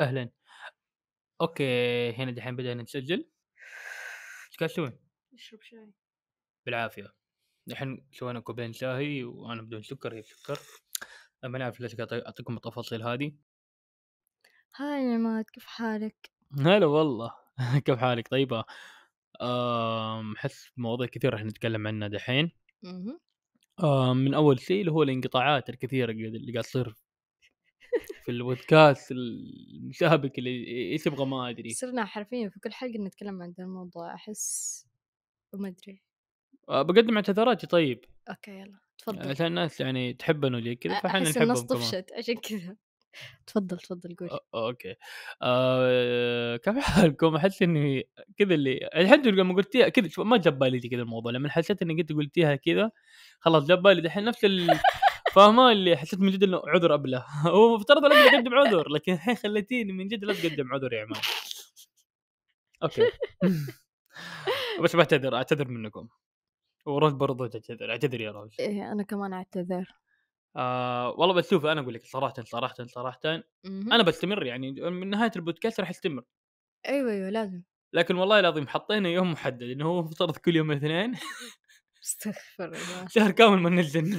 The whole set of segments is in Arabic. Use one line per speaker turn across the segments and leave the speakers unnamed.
أهلًا. okay، هنا دحين بدأنا نسجل. إيش قاعد تسوين؟
اشرب شاي
بالعافية. دحين سوينا كوبين شاي وأنا بدون سكر هي بسكر. ما نعرف ليش قاعد أعطيكم التفاصيل هذه.
hi عماد كيف حالك؟
هلا والله كيف حالك طيبة؟ أحس مواضيع كثير راح نتكلم عنها دحين. من أول شيء اللي هو الانقطاعات الكثيرة اللي قاعد تصير في البودكاست المشابك اللي إيش يبغى ما أدري.
صرنا حرفيا في كل حلقة نتكلم عن ذا الموضوع أحس وما أدري.
آه، بقدم اعتذاراتي طيب.
okay يلا تفضل.
عشان الناس يعني تحبنا وزي كذا
فإحنا الناس
نحبهم كمان.
طفشت عشان كذا. تفضل تفضل قول.
okay. آه كيف حالكم؟ أحس إني كذا اللي الحين لما قلتيها كذا ما جاب بالي كذا الموضوع لما حسيت إني قلت قلتيها كذا خلاص جاب بالي. دحين نفس ال فاهمة اللي حسيت من جد إنه عذر ابله هو مفترض لازم اقدم عذر لكن الحين خليتيني من جد لازم اقدم عذر يا عماد. أوكي. بس بعتذر أعتذر منكم. وروز برضو تعتذر اعتذر يا روز
إيه أنا كمان أعتذر.
آه والله بس شوف أنا أقول لك صراحة صراحة
صراحة.
أنا بستمر يعني من نهاية البودكاست راح استمر
أيوه أيوه لازم.
لكن والله العظيم حطينا يوم محدد إنه هو مفترض كل يوم الاثنين.
استغفر الله.
شهر كامل ما ننزل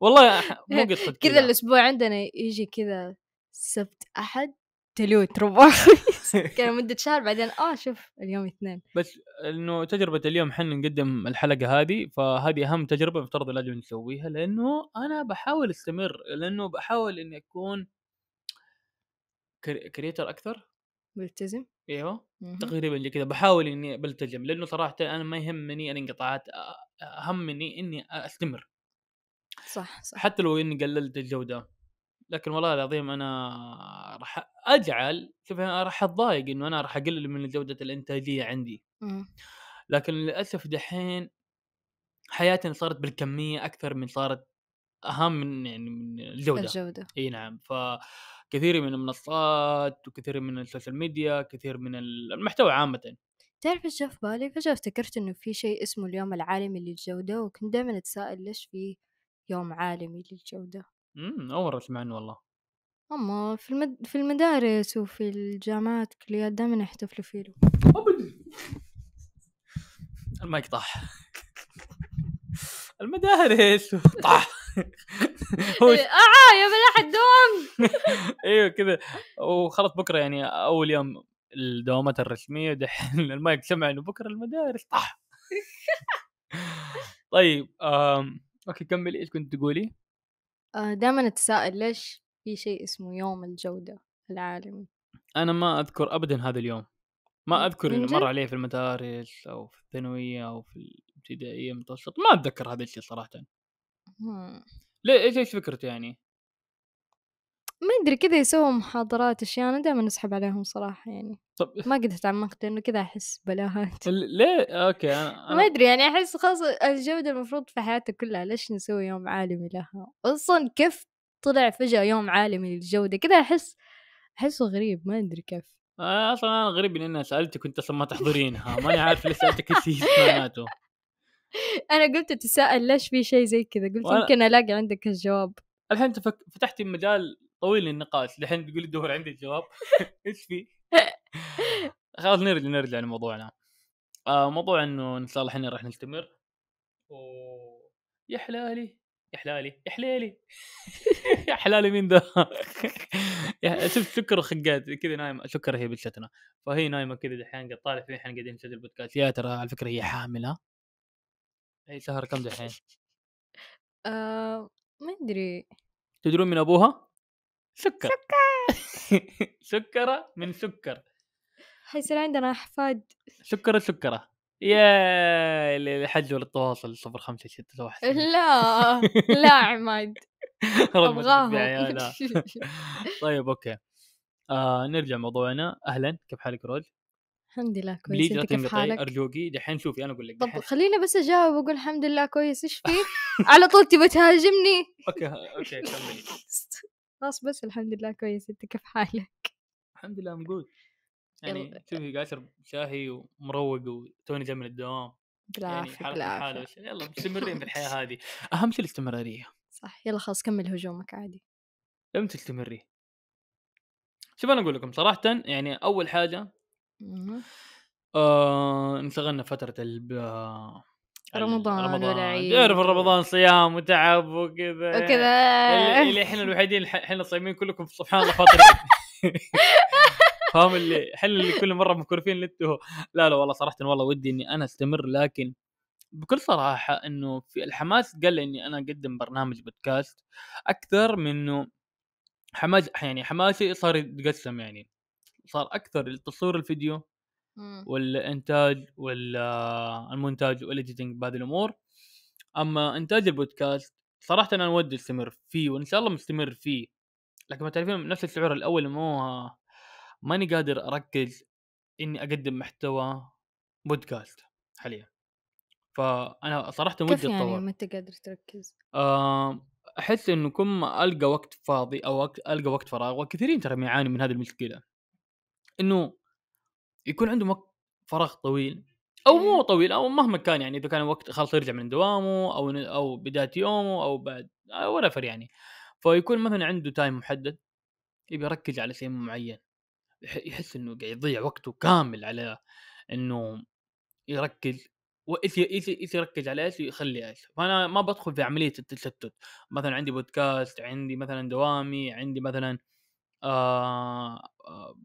والله مو قصة
كذا الأسبوع عندنا يجي كذا سبت أحد تلوت ربع كان مدة شهر بعدين آه شوف اليوم اثنين.
بس إنه تجربة اليوم حنا نقدم الحلقة هذه فهذه أهم تجربة مفترض لازم نسويها لأنه أنا بحاول أستمر لأنه بحاول إني أكون كريتر أكثر.
ملتزم. أيوه.
تقريبا زي كذا بحاول إني بلتزم لأنه صراحة أنا ما يهمني الانقطاعات أ- أهمني إني أستمر.
صح صح.
حتى لو إني قللت الجودة. لكن والله العظيم أنا راح أجعل شوف أنا راح أتضايق إنه أنا راح أقلل من جودة الإنتاجية عندي.
مم.
لكن للأسف دحين حياتنا صارت بالكمية أكثر من صارت أهم من يعني من الجودة.
الجودة.
إي نعم. فكثير من المنصات وكثير من السوشيال ميديا كثير من المحتوى عامة.
تعرف إيش في بالي؟ فجأة افتكرت إنه في شيء اسمه اليوم العالمي للجودة وكنت دائما أتساءل ليش في يوم عالمي للجودة.
امم أول مرة اسمع عنه والله.
أما في المد... في المدارس وفي الجامعات كليات دائما يحتفلوا فيه
المايك طاح. المدارس. طاح. هو
آه يا بلا حد دوام
إيوه كذا. وخلاص بكرة يعني أول يوم الدوامات الرسمية دحين المايك سمع إنه بكرة المدارس. طاح. طيب آم. أوكي كملي إيش كنت تقولي؟
دائما أتساءل ليش في شيء اسمه يوم الجودة العالمي
أنا ما أذكر ابدا هذا اليوم ما
أذكر
انه مر؟ عليه في المدارس أو في الثانوية أو في الابتدائية المتوسط ما أتذكر هذا الشيء
صراحة.
ليه إيش إيش فكرته يعني؟
ما أدري كذا يسووا محاضرات أشياء أنا دائما أسحب عليهم صراحة يعني.
طب
ما قد تعمقت لأنه كذا أحس بلاهات.
ليه؟ أوكي أنا,
ما أدري يعني أحس خلاص الجودة المفروض في حياتك كلها ليش نسوي يوم عالمي لها؟ أصلا كيف طلع فجأة يوم عالمي للجودة؟ كذا أحس أحسه غريب ما أدري كيف.
أنا أصلا أنا غريب ان أنا سألتك كنت أصلا ما تحضرينها ماني عارف ليش سألتك إيش معناته
أنا قلت اتساءل ليش في شيء زي كذا؟ قلت
وأنا-
يمكن ألاقي عندك الجواب
الحين أنت. فتحتي مجال طويل للنقاش الحين تقولي دور عندي الجواب. إيش في؟ خلاص نرجع نرجع لموضوعنا. آه موضوع إنه إن شاء الله إحنا راح نستمر و يا حلالي يا حلالي يا حليلي. يا حلالي مين ذا يا- شفت سكر وخقات كذا نايمة. سكر هي بلشتنا فهي نايمة كذا دحين قاعد طالع فيه إحنا قاعدين نسجل بودكاست. يا ترى على فكرة هي حاملة؟ هي شهر كم دحين؟
آه ما أدري.
تدرون من أبوها؟ سكر. سكره من سكر.
حيصير عندنا أحفاد.
سكره سكره يا اللي حجوا للتواصل 05 6 1
لا لا عماد. ابغاهم
طيب أوكي. آه نرجع موضوعنا. أهلا. كيف حالك روز؟
الحمد لله كويس. أنت كيف حالك؟
أرجوكي. دحين شوفي أنا أقول لك
طب خليني بس أجاوب واقول الحمد لله كويس. إيش في على طول تبي تهاجمني؟
أوكي أوكي كملي.
خلاص بس الحمد لله كويس أنت كيف حالك؟
الحمد لله موجود يعني. شوفي قاعد أشرب شاهي ومروّق وتوني جاي من الدوام. يعني
بالعافية
حالة بالعافية. يلا مستمرين في الحياة هذه. أهم شيء الاستمرارية.
صح يلا خلاص كمل هجومك عادي.
لم تستمري. شوف أنا أقول لكم صراحة يعني أول
حاجة.
آه انشغلنا فترة ال
رمضان
رمضان.
والعيد
تعرف
و-
رمضان صيام وتعب وكذا.
وكذا.
اللي إحنا الوحيدين إحنا صايمين كلكم سبحان الله فاطرين. فاهم اللي إحنا اللي كل مرة مكرفين أنتوا لا لا والله صراحة والله ودي إني أنا أستمر لكن بكل صراحة إنه في الحماس قل إني أنا أقدم برنامج بودكاست أكثر من إنه حماس يعني حماسي صار يتقسم يعني. صار أكثر التصوير الفيديو. والإنتاج والمونتاج وال editing بهذه الأمور. أما إنتاج البودكاست صراحة أنا ودي أستمر فيه وإن شاء الله مستمر فيه. لكن ما تعرفين نفس الشعور الأول مو ماني قادر أركز إني أقدم محتوى بودكاست حاليا. فأنا صراحة ودي
كيف يعني
أتطور.
ما أنت قادر تركز؟
أحس انه كل ما ألقى وقت فاضي أو ألقى وقت فراغ وكثيرين ترى يعانوا من هذه المشكلة. إنه يكون عندهم وقت فراغ طويل. أو مو
إيه.
طويل أو مهما كان يعني إذا كان وقت خلاص يرجع من دوامه أو أو بداية يومه أو بعد ولا يعني. فيكون مثلا عنده تايم محدد يبي يركز على شيء معين. يح- يحس إنه قاعد يضيع وقته كامل على إنه يركز. وإيش إيش إيش يركز على إيش ويخلي إيش. فأنا ما بدخل في عملية التشتت. مثلا عندي بودكاست عندي مثلا دوامي عندي مثلا آه آه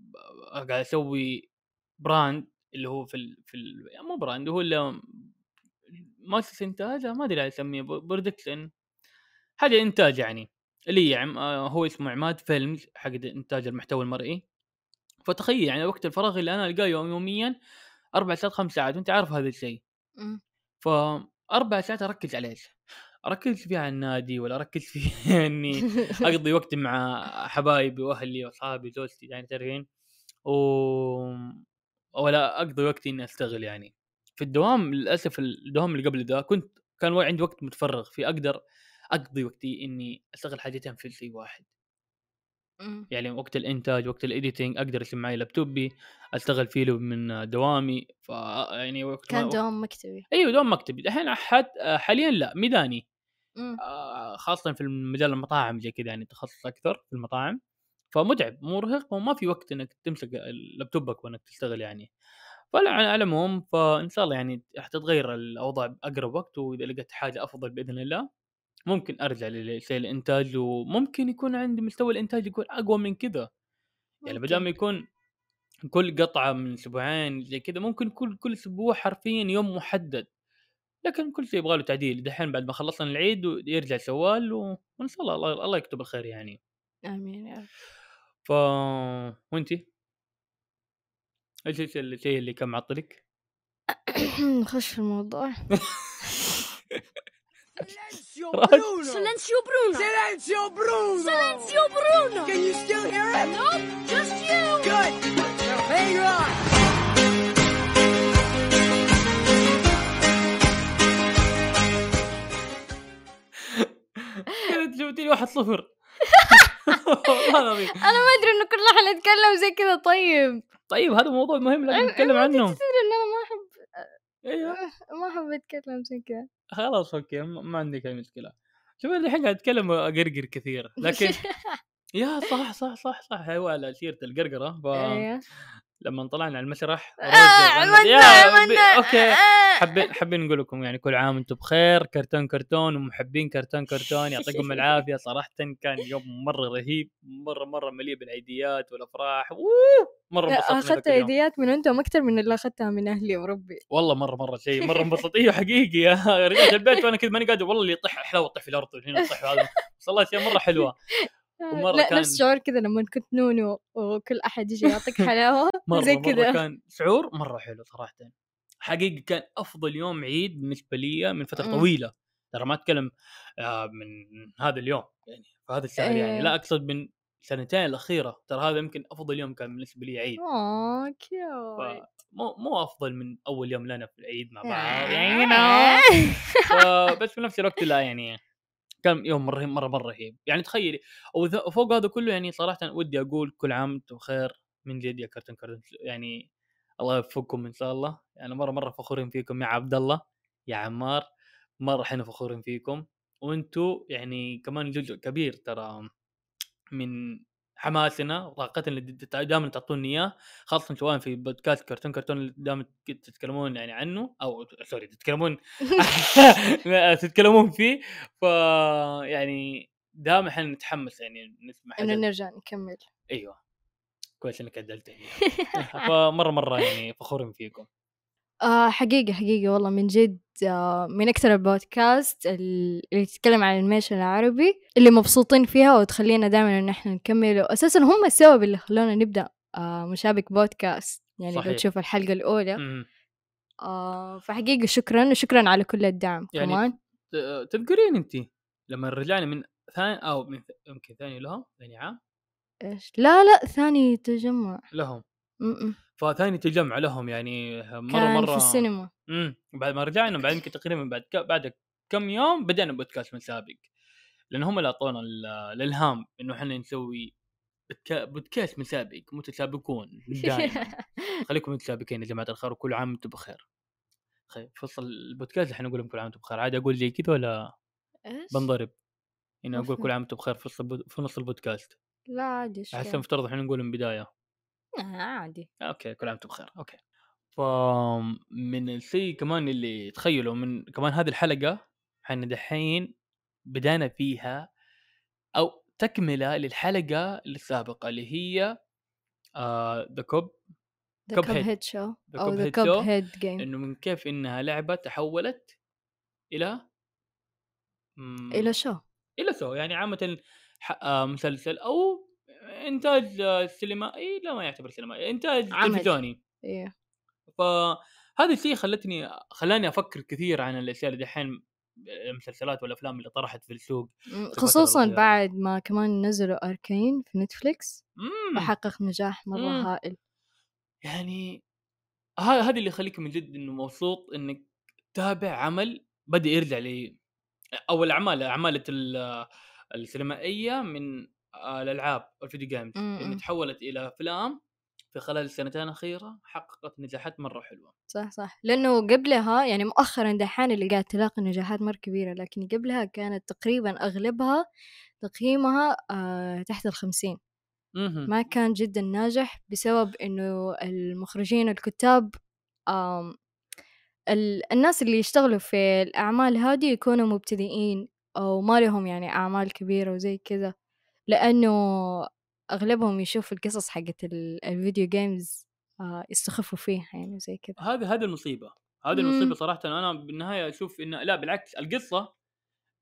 قاعد أسوي brand اللي هو في ال في ال مو brand هو اللي مؤسسه انتاج ما أدري اسميه production حاجة إنتاج يعني اللي عم آه هو اسمه عماد فيلمز حق إنتاج المحتوى المرئي فتخيل يعني وقت الفراغ اللي أنا ألقاه يوم يوميا أربع ساعات خمس ساعات وأنت عارف هذا الشيء
مم.
فاربع ساعات أركز على إيش؟ أركز فيها على النادي ولا أركز في إني أقضي وقت مع حبايبي وأهلي وأصحابي زوجتي يعني تعرفين و ولا أقضي وقتي إني أشتغل يعني. في الدوام للأسف الدوام اللي قبل ذا كنت كان عندي وقت متفرغ فيه أقدر أقضي وقتي إني أشتغل حاجتين في شيء واحد. يعني وقت الإنتاج وقت ال editing أقدر اشيل معي لابتوبي أشتغل فيه له من دوامي. ف يعني وقت ما
كان دوام مكتبي.
أيوه دوام مكتبي. الحين حد حاليا لا ميداني. آه، خاصه في مجال المطاعم زي كذا يعني تخصص أكثر في المطاعم. فمتعب مرهق وما في وقت إنك تمسك لابتوبك وإنك تشتغل يعني. فلا على على العموم فإن شاء الله يعني حتتغير الأوضاع بأقرب وقت وإذا لقيت حاجة أفضل بإذن الله ممكن أرجع لشيء الإنتاج وممكن يكون عندي مستوى الإنتاج يكون أقوى من كذا. يعني بدل ما. يكون كل قطعة من أسبوعين زي كذا ممكن كل كل أسبوع حرفيا يوم محدد. لكن كل شيء يبغى له تعديل. دحين بعد ما خلصنا العيد يرجع سوال و- وإن شاء الله الله, الله يكتب الخير يعني.
آمين يا رب.
وانتي إيش الشيء اللي كان معطلك؟
نخش في الموضوع.
Silenzio Bruno
Silenzio Bruno
Silenzio Bruno Can you still hear him?
No, just you!
Good! Now hang on!
جبتي لي واحد صفر. والله العظيم.
أنا ما أدري إنه كل احد يتكلم زي كذا. طيب.
طيب هذا موضوع مهم لازم نتكلم عنه.
تدري إن أنا ما احب
أيوه.
ما أحب أتكلم زي كذا.
خلاص أوكي. ما عندك أي مشكلة. شوف أنا الحين قاعد أتكلم اقرقر كثير. لكن يا صح صح صح صح. أيوه على سيره القرقرة. ف... لما طلعنا على المسرح
آه، عملنا
يا
عملنا
أوكي.
آه.
حابين حابين نقول لكم يعني كل عام وأنتم بخير كرتون كرتون ومحبين كرتون كرتون يعطيكم العافية. صراحة كان يوم مرة رهيب مرة مرة مليء بالعيديات والأفراح. مرة انبسطنا
أخذت
اليوم.
عيديات من أنتم أكثر من اللي أخذتها من أهلي وربي
والله مرة مرة شيء مرة انبسط إيوه حقيقي. يا رجعت البيت وأنا كذا ماني قادر. والله اللي يطيح حلاوه تطيح في الأرض هنا تطيح هذا بس والله أشياء مرة حلوة. ومرة
لا
كان-
نفس شعور كذا لما كنت نونو وكل أحد يجي يعطيك حلاوة
مرة
زي كذا
كان شعور مرة حلو صراحة حقيقي كان أفضل يوم عيد بالنسبة لي من
فترة.
طويلة ترى ما أتكلم آه، من هذا اليوم يعني في هذا الشهر يعني
إيه.
لا أقصد من سنتين الأخيرة ترى هذا يمكن أفضل يوم كان بالنسبة لي عيد
أوه كيوت
مو مو أفضل من أول يوم لنا في العيد مع بعض. يعني. بس في نفس الوقت لا يعني كان يوم مرة مرة مرة رهيب يعني تخيلي وفوق هذا كله يعني صراحة ودي أقول كل عام وأنتم بخير من جد يا كرتون كرتون يعني الله يوفقكم إن شاء الله. يعني مرة مرة فخورين فيكم يا عبد الله يا عمار مرة إحنا فخورين فيكم. وأنتم يعني كمان جزء كبير ترى من حماسنا وطاقتنا اللي دائما تعطوني إياه خاصه سواء في بودكاست كرتون كرتون اللي دائما تتكلمون يعني عنه أو سوري تتكلمون تتكلمون فيه. ف يعني دائما إحنا نتحمس يعني نسمع إنه
نرجع نكمل.
أيوه. كويس إنك عدلت فمره مرة يعني فخورين فيكم.
آه حقيقة حقيقة والله من جد آه من أكثر البودكاست ال- اللي تتكلم عن الانيميشن العربي اللي مبسوطين فيها وتخلينا دائما إن إحنا نكمل وأساسا هم السبب اللي خلونا نبدأ آه مشابك بودكاست يعني لو
صحيح.
تشوف الحلقة الأولى.
مم.
آه فحقيقة شكرا وشكرا على كل الدعم.
يعني
كمان.
تذكرين انت لما رجعنا من ثاني أو من ث- يمكن ثاني لهم ثاني عام؟
إيش؟ لا لا ثاني تجمع.
لهم.
م-م.
فثاني تجمع لهم يعني مرة
كان
مرة.
في السينما.
امم بعد ما رجعنا بعد يمكن تقريبا بعد ك... بعد كم يوم بدأنا بودكاست من سابق. لأن هم اللي أعطونا ال- الإلهام إنه إحنا نسوي بودكا- بودكاست مسابق متسابقون دائما خليكم متسابقين يا جماعة الخير وكل عام وأنتم بخير. خير فصل البودكاست الحين أقول لهم كل عام وأنتم بخير. عادي أقول زي كذا ولا
إيش؟
بنضرب؟ اني
ما
أقول كل. عام وأنتم بخير في نص البودكاست.
لا عادي
احس
يعني؟
المفترض إحنا نقول من بدايه
آه، عادي
أوكي كل عام وأنتم بخير أوكي فمن الشيء كمان اللي تخيلوا من كمان هذه الحلقة إحنا دحين بدأنا فيها أو تكملة للحلقة السابقة اللي هي The Cup
The.
Cuphead Show
أو the
Cuphead
game
إنه من كيف إنها لعبة تحولت إلى
إلى show
إلى show يعني عامة آه، مسلسل أو إنتاج آه، سينمائي لا ما يعتبر سينمائي
إنتاج.
تلفزيوني
إيه
فهذا الشيء خلتني خلاني أفكر كثير عن الأشياء اللي دحين المسلسلات والأفلام اللي طرحت في السوق
خصوصا. بعد ما كمان نزلوا Arcane في نتفليكس. وحقق نجاح مرة
مم.
هائل
يعني هذا اللي يخليك من جد إنه مبسوط إنك تتابع عمل بدأ يرجع لي أو الاعمال أعمال ال- السينمائية من آه، الألعاب والفيديو جيمز. اللي تحولت إلى أفلام في خلال السنتين الأخيرة حققت نجاحات مرة حلوة
صح صح لأنه قبلها يعني مؤخرا دحين اللي قاعد تلاقي نجاحات مرة كبيرة لكن قبلها كانت تقريبا أغلبها تقييمها آه تحت الخمسين. ما كان جدا ناجح بسبب إنه المخرجين والكتاب آم ال- الناس اللي يشتغلوا في الأعمال هذه يكونوا مبتدئين أو ما لهم يعني أعمال كبيرة وزي كذا لأنه أغلبهم يشوفوا القصص حقت ال- الفيديو جيمز آه يستخفوا فيها يعني زي كذا
هذه هذه المصيبة هذه
مم.
المصيبه صراحة أنا بالنهاية أشوف انه لا بالعكس القصة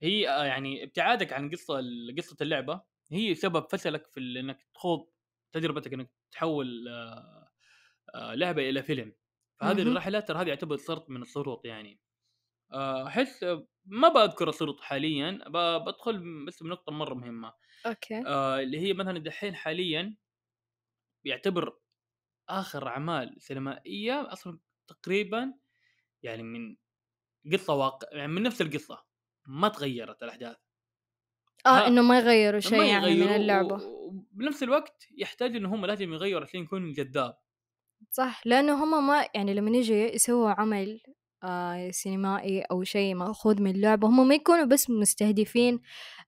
هي آه، يعني ابتعادك عن قصة قصة اللعبة هي سبب فشلك في إنك تخوض تجربتك إنك تحول آه، لعبة إلى فيلم فهذه
مهم.
الرحله ترى هذه يعتبر شرط من الشروط يعني احس آه، ما بذكر الشروط حاليا بدخل بس بنقطة مرة مهمة.
أوكي.
آه، اللي هي مثلا دحين حاليا يعتبر آخر أعمال سينمائية أصلا تقريبا يعني من قصة واقع يعني من نفس القصة ما تغيرت
الأحداث.
ها-
إنه ما يغيروا شيء يعني من
و- وبنفس الوقت يحتاج ان هم لازم يغيروا عشان يكون جذاب.
صح لأنه هم ما يعني لما يجوا يسووا عمل آه سينمائي أو شيء مأخوذ من اللعبة هم ما يكونوا بس مستهدفين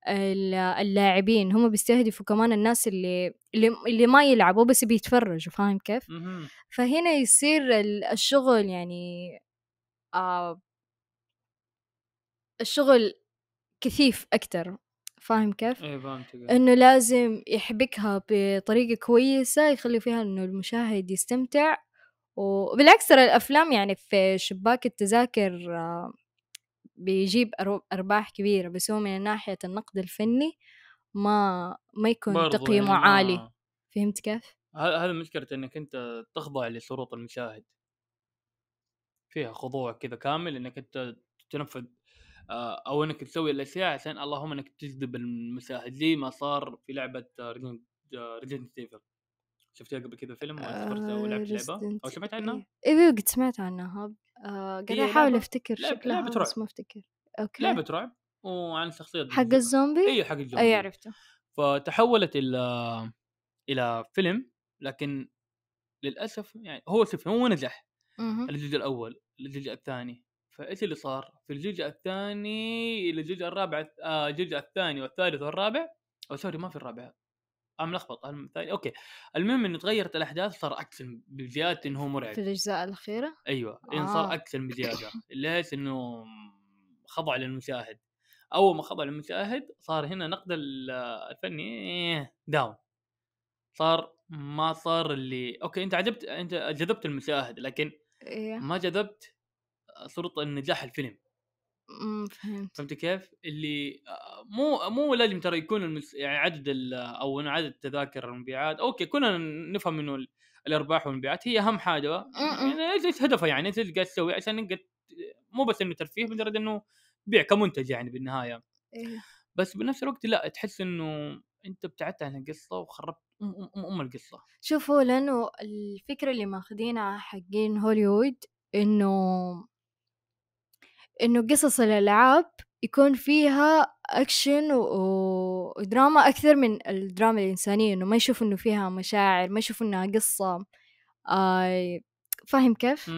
ال- اللاعبين هم بيستهدفوا كمان الناس اللي اللي, ما يلعبوا بس بيتفرجوا فاهم كيف؟ فهنا يصير ال- الشغل يعني آه الشغل كثيف أكتر فاهم كيف؟
فهمت قصدك.
إنه لازم يحبكها بطريقة كويسة يخلي فيها إنه المشاهد يستمتع وبالعكس ترى الأفلام يعني في شباك التذاكر آه، بيجيب أرباح كبيرة بس هو من ناحية النقد الفني ما ما يكون تقييمه
يعني ما-
عالي. فهمت كيف؟
هذا مشكلة إنك أنت تخضع لشروط المشاهد. فيها خضوع كذا كامل إنك أنت تنفذ آه، أو إنك تسوي الأشياء عشان اللهم إنك تجذب المشاهد. زي ما صار في لعبة Resident Evil شفتيها قبل كذا فيلم ولا أو لعبت لعبة؟ أو سمعت عنها؟
أيوه قد سمعت عنها. آه قاعد
هي
أحاول
أفتكر
شكلها
لعبة
بس. ما أفتكر. أوكي.
لعبة رعب وعن شخصية
حق الزومبي؟
أيوه حق الزومبي.
اي عرفته.
فتحولت إلى إلى فيلم لكن للأسف يعني هو شوف هو نجح. الجزء الأول الجزء الثاني. فإيش اللي صار؟ في الجزء الثاني إلى الجزء الرابع آه الجزء الثاني والثالث والرابع أو sorry ما في الرابع. أنا ملخبط الثاني أوكي. المهم إنه تغيرت الأحداث صار اكشن بزيادة إنه هو مرعب.
في الأجزاء الأخيرة؟
أيوه يعني صار
آه.
اكشن بزيادة ليش إنه خضع للمشاهد. أول ما خضع للمشاهد صار هنا نقد ال- الفني إيه، داون صار ما صار اللي أوكي أنت عجبت أنت جذبت المشاهد لكن
إيه.
ما جذبت صورة نجاح الفيلم.
أمم، فهمت.
فهمت كيف؟ اللي مو مو لازم ترى يكون المس... يعني عدد ال... أو عدد التذاكر المبيعات أوكي كلنا نفهم إنه ال- الأرباح والمبيعات هي أهم حاجة.
م-م.
يعني إيش هدفها يعني؟ إيش قاعد تسوي؟ عشان نقدر مو بس إنه ترفيه مجرد إنه بيع كمنتج يعني بالنهاية.
إيه.
بس بنفس الوقت لا تحس إنه أنت ابتعدت عن القصة وخربت أم أم, أم, أم القصة.
شوف هو لأنه الفكرة اللي ماخدينها حقين هوليوود إنه إنه قصص الألعاب يكون فيها أكشن و- ودراما أكثر من الدراما الإنسانية إنه ما يشوفوا إنه فيها مشاعر ما يشوفوا إنها قصة آه فاهم كيف؟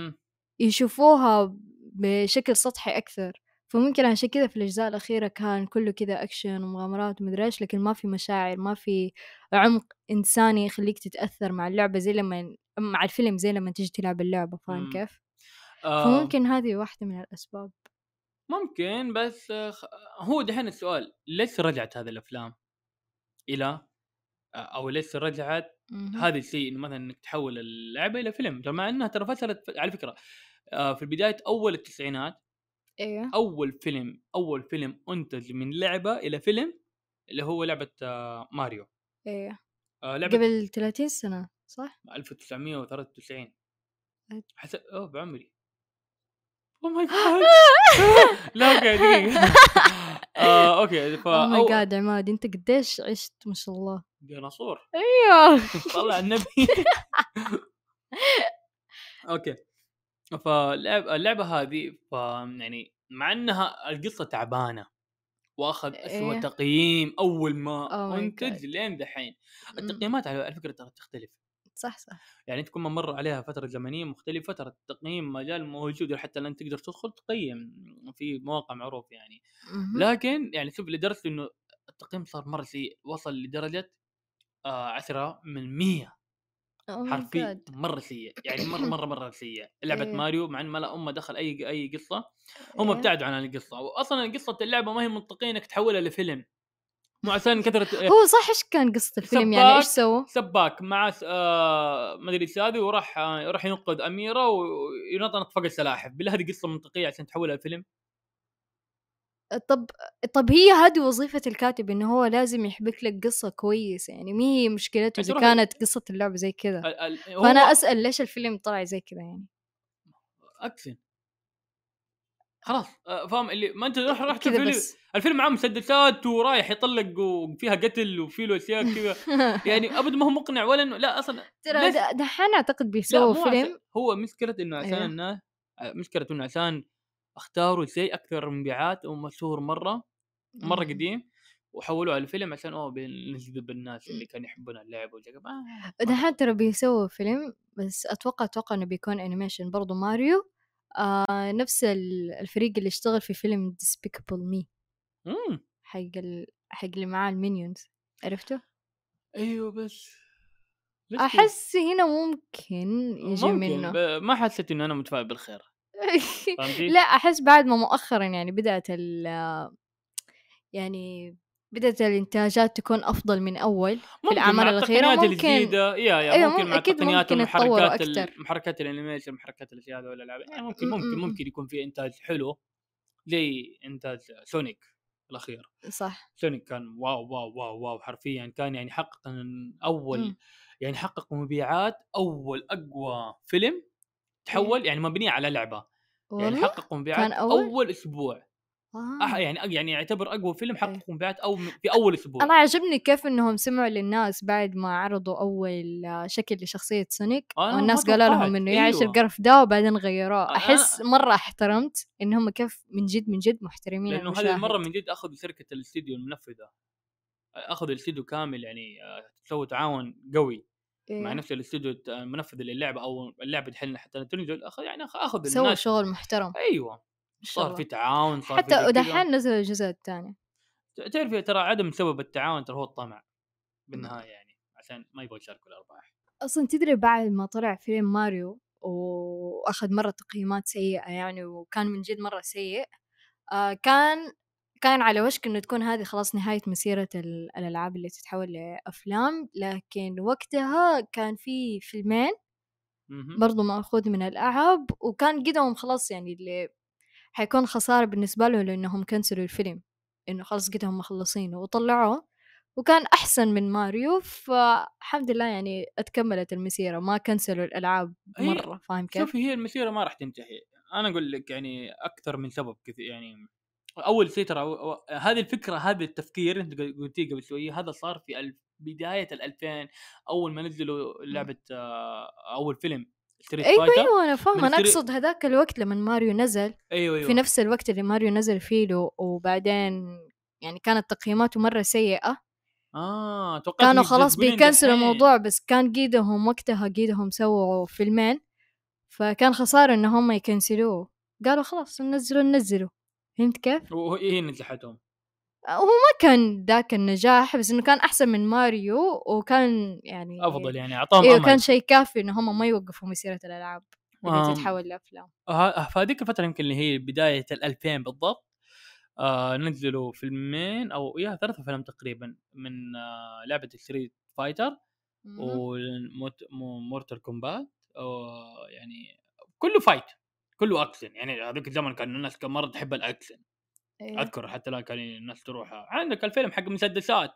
يشوفوها بشكل سطحي أكثر فممكن عشان كذا في الأجزاء الأخيرة كان كله كذا أكشن ومغامرات ومدري إيش لكن ما في مشاعر ما في عمق إنساني يخليك تتأثر مع اللعبة زي لما مع الفيلم زي لما تيجي تلعب اللعبة فاهم. كيف؟
آه
فممكن هذه واحدة من الأسباب
ممكن بس آه، خ- هو دحين السؤال ليش رجعت هذه الأفلام؟ إلى آه، أو ليش رجعت. هذا الشيء؟ إنه مثلا إنك تحول اللعبة إلى فيلم مع إنها ترى فترة على فكرة آه، في بداية أول التسعينات
أيوه
أول فيلم أول فيلم أنتج من لعبة إلى فيلم اللي هو لعبة ماريو. أيوه لعبة
قبل 30 سنة صح؟
1993
أد-
حسب أوه بعمري. Oh my God لا أوكي دقيقة. آه، أوكي ف
اوه ماي
أو-
جاد عماد أنت قديش عشت ما شاء الله؟
ديناصور.
أيوه.
طلع النبي. أوكي. فاللعبه اللعبة هذه ف يعني مع إنها القصة تعبانة وأخذ اسوء
إيه.
تقييم أول ما
Oh my أنتج.
لين دحين.
مم.
التقييمات على على فكرة ترى تختلف.
صح صح
يعني تكون مر عليها فترة زمنية مختلفة ترى التقييم ما زال موجود حتى الآن تقدر تدخل تقيم في مواقع معروف يعني
مهم.
لكن يعني شوف لدرجة إنه التقييم صار مرة سيء وصل لدرجة آه 10 من 100
Oh my
حرفيا. مرة سيء يعني مرة مرة مرة سيء لعبة
إيه.
ماريو مع إن ما لا امه دخل أي أي قصة هم
إيه.
ابتعدوا عن القصة واصلا قصه اللعبة ما هي منطقيه إنك تحولها لفيلم مو عشان كثره
هو صح إيش كان قصة الفيلم؟ يعني
إيش.
سووا؟
سباك مع آه ما أدري إيش هذه وراح آه راح ينقذ أميرة وينطنط فوق السلاحف. بالله هذه قصة منطقية عشان تحولها لفيلم؟
طب طب هي هذه وظيفة الكاتب إنه هو لازم يحبك لك قصة كويسة. يعني مي هي مشكلته
إذا
كانت قصة اللعبة زي كذا. فأنا أسأل ليش الفيلم طلع زي كذا يعني؟
اكشن خلاص. آه، فاهم؟ اللي ما أنت رحت الفيلم. الفيلم معاه مسدسات ورايح يطلق وفيها قتل وفي له أشياء كذا. يعني أبد ما هو مقنع ولا انه لا أصلا
ترى دحين
أعتقد
بيسووا
مو
فيلم.
هو مشكلة إنه عشان
أيوه.
الناس مشكلة إنه عشان اختاروا شيء أكثر مبيعات ومشهور مرة
مرة.
قديم وحولوه على فيلم عشان أوه بنجذب الناس اللي كانوا يحبون اللعبه وزي كذا آه،
دحين ترى بيسووا فيلم بس أتوقع أتوقع إنه بيكون animation برضو ماريو. آه نفس ال- الفريق اللي اشتغل في فيلم Me
مم.
حق ال... حق اللي معاه المينيونز عرفته؟
أيوه بس؟
أحس هنا ممكن يجي
ممكن
منه
ب- ما حسيت إنه أنا متفائل بالخير؟
لا أحس بعد ما مؤخرا يعني بدأت ال يعني بدات الانتاجات تكون أفضل من أول
ممكن
الأعمال الأخيرة ممكن-
الجديدة يا يا
أيوة،
ممكن
مم-
مع التقنيات
ممكن
والمحركات. محركات ال
animation
محركات الأشياء هذه والألعاب يعني ممكن ممكن. ممكن يكون في إنتاج حلو زي انتاج سونيك الأخير
صح
سونيك كان wow wow wow wow حرفيا كان يعني حقق
مم.
يعني حقق مبيعات أول أقوى فيلم تحول يعني مبنيه على لعبة يعني حقق مبيعات
أول؟
أول أسبوع أح
آه.
يعني يعني يعتبر أقوى فيلم. حقق مبيعات أو في أول أسبوع
أنا عجبني كيف إنهم سمعوا للناس بعد ما عرضوا أول آه، شكل لشخصية سونيك
أنا
والناس قالوا. لهم إنه يعيش
أيوة.
القرف ده وبعدين غيروه
أنا-
أحس مرة احترمت إن هم كيف من جد من جد محترمين لأنه
هذه المرة من جد أخذوا شركه الاستديو المنفذة أخذوا الاستديو كامل يعني آه، سووا تعاون قوي
إيه.
مع نفس الاستديو الت- المنفذ للعبة أو اللعبة دحين حتى تنزل أخذ يعني أخذ
سووا شغل محترم أيوه
صار في تعاون صار
حتى. ودحين نزل الجزء الثاني
تعرفي ترى عدم سبب التعاون ترى هو الطمع بالنهاية يعني عشان ما يبغوا يشاركوا الأرباح
أصلا تدري بعد ما طلع فيلم ماريو وأخذ مرة تقييمات سيئة يعني وكان من جد مرة سيء آه كان كان على وشك إنه تكون هذه خلاص نهاية مسيرة ال- الألعاب اللي تتحول لأفلام لكن وقتها كان في فيلمين. برضو مأخوذ من الألعاب وكان قدهم خلاص يعني اللي حيكون خسارة بالنسبة له لأنهم كنسلوا الفيلم إنه خلاص قدهم مخلصينه وطلعوه وكان أحسن من ماريو فالحمد لله يعني اتكملت المسيرة ما كنسلوا الألعاب مرة فاهم كيف؟
شوفي هي المسيرة ما راح تنتهي أنا أقول لك يعني أكثر من سبب كثير يعني أول شيء ترى أو- أو- هذه الفكرة هذا التفكير أنت قلتيه قبل شوية هذا صار في ألف بداية ال 2000 أول ما نزلوا لعبة آه، أول فيلم ستريت
أيوة
فايتر
فاهمة. أنا
من ستري-
أقصد هذاك الوقت لما ماريو نزل
أيوه أيوه.
في نفس الوقت اللي ماريو نزل فيه له وبعدين يعني كانت تقييماته مرة سيئة.
آه توقعت
كانوا خلاص بيكنسلوا
دحين.
الموضوع بس كان قيدهم وقتها قيدهم سووا فيلمين فكان خسارة إن هم يكنسلوه. قالوا خلاص ننزلوا ننزلوا. فهمت كيف؟
وهي هي نجحتهم.
هو ما كان ذاك النجاح بس إنه كان أحسن من ماريو وكان يعني
أفضل يعني
أعطاهم
أيوه
كان شيء كافي إن هم ما يوقفوا مسيرة الألعاب اللي
آم.
تتحول لأفلام
آه، فهذيك الفترة يمكن اللي هي بداية ال 2000 بالضبط آه نزلوا فيلمين أو يا ثلاثة أفلام تقريبا من آه لعبة ستريت فايتر. ومورتال كومبات يعني كله fight كله اكشن يعني هذيك الزمن كان الناس كان مرة تحب الاكشن
إيه.
اذكر حتى الآن كان الناس تروح عندك الفيلم حق مسدسات.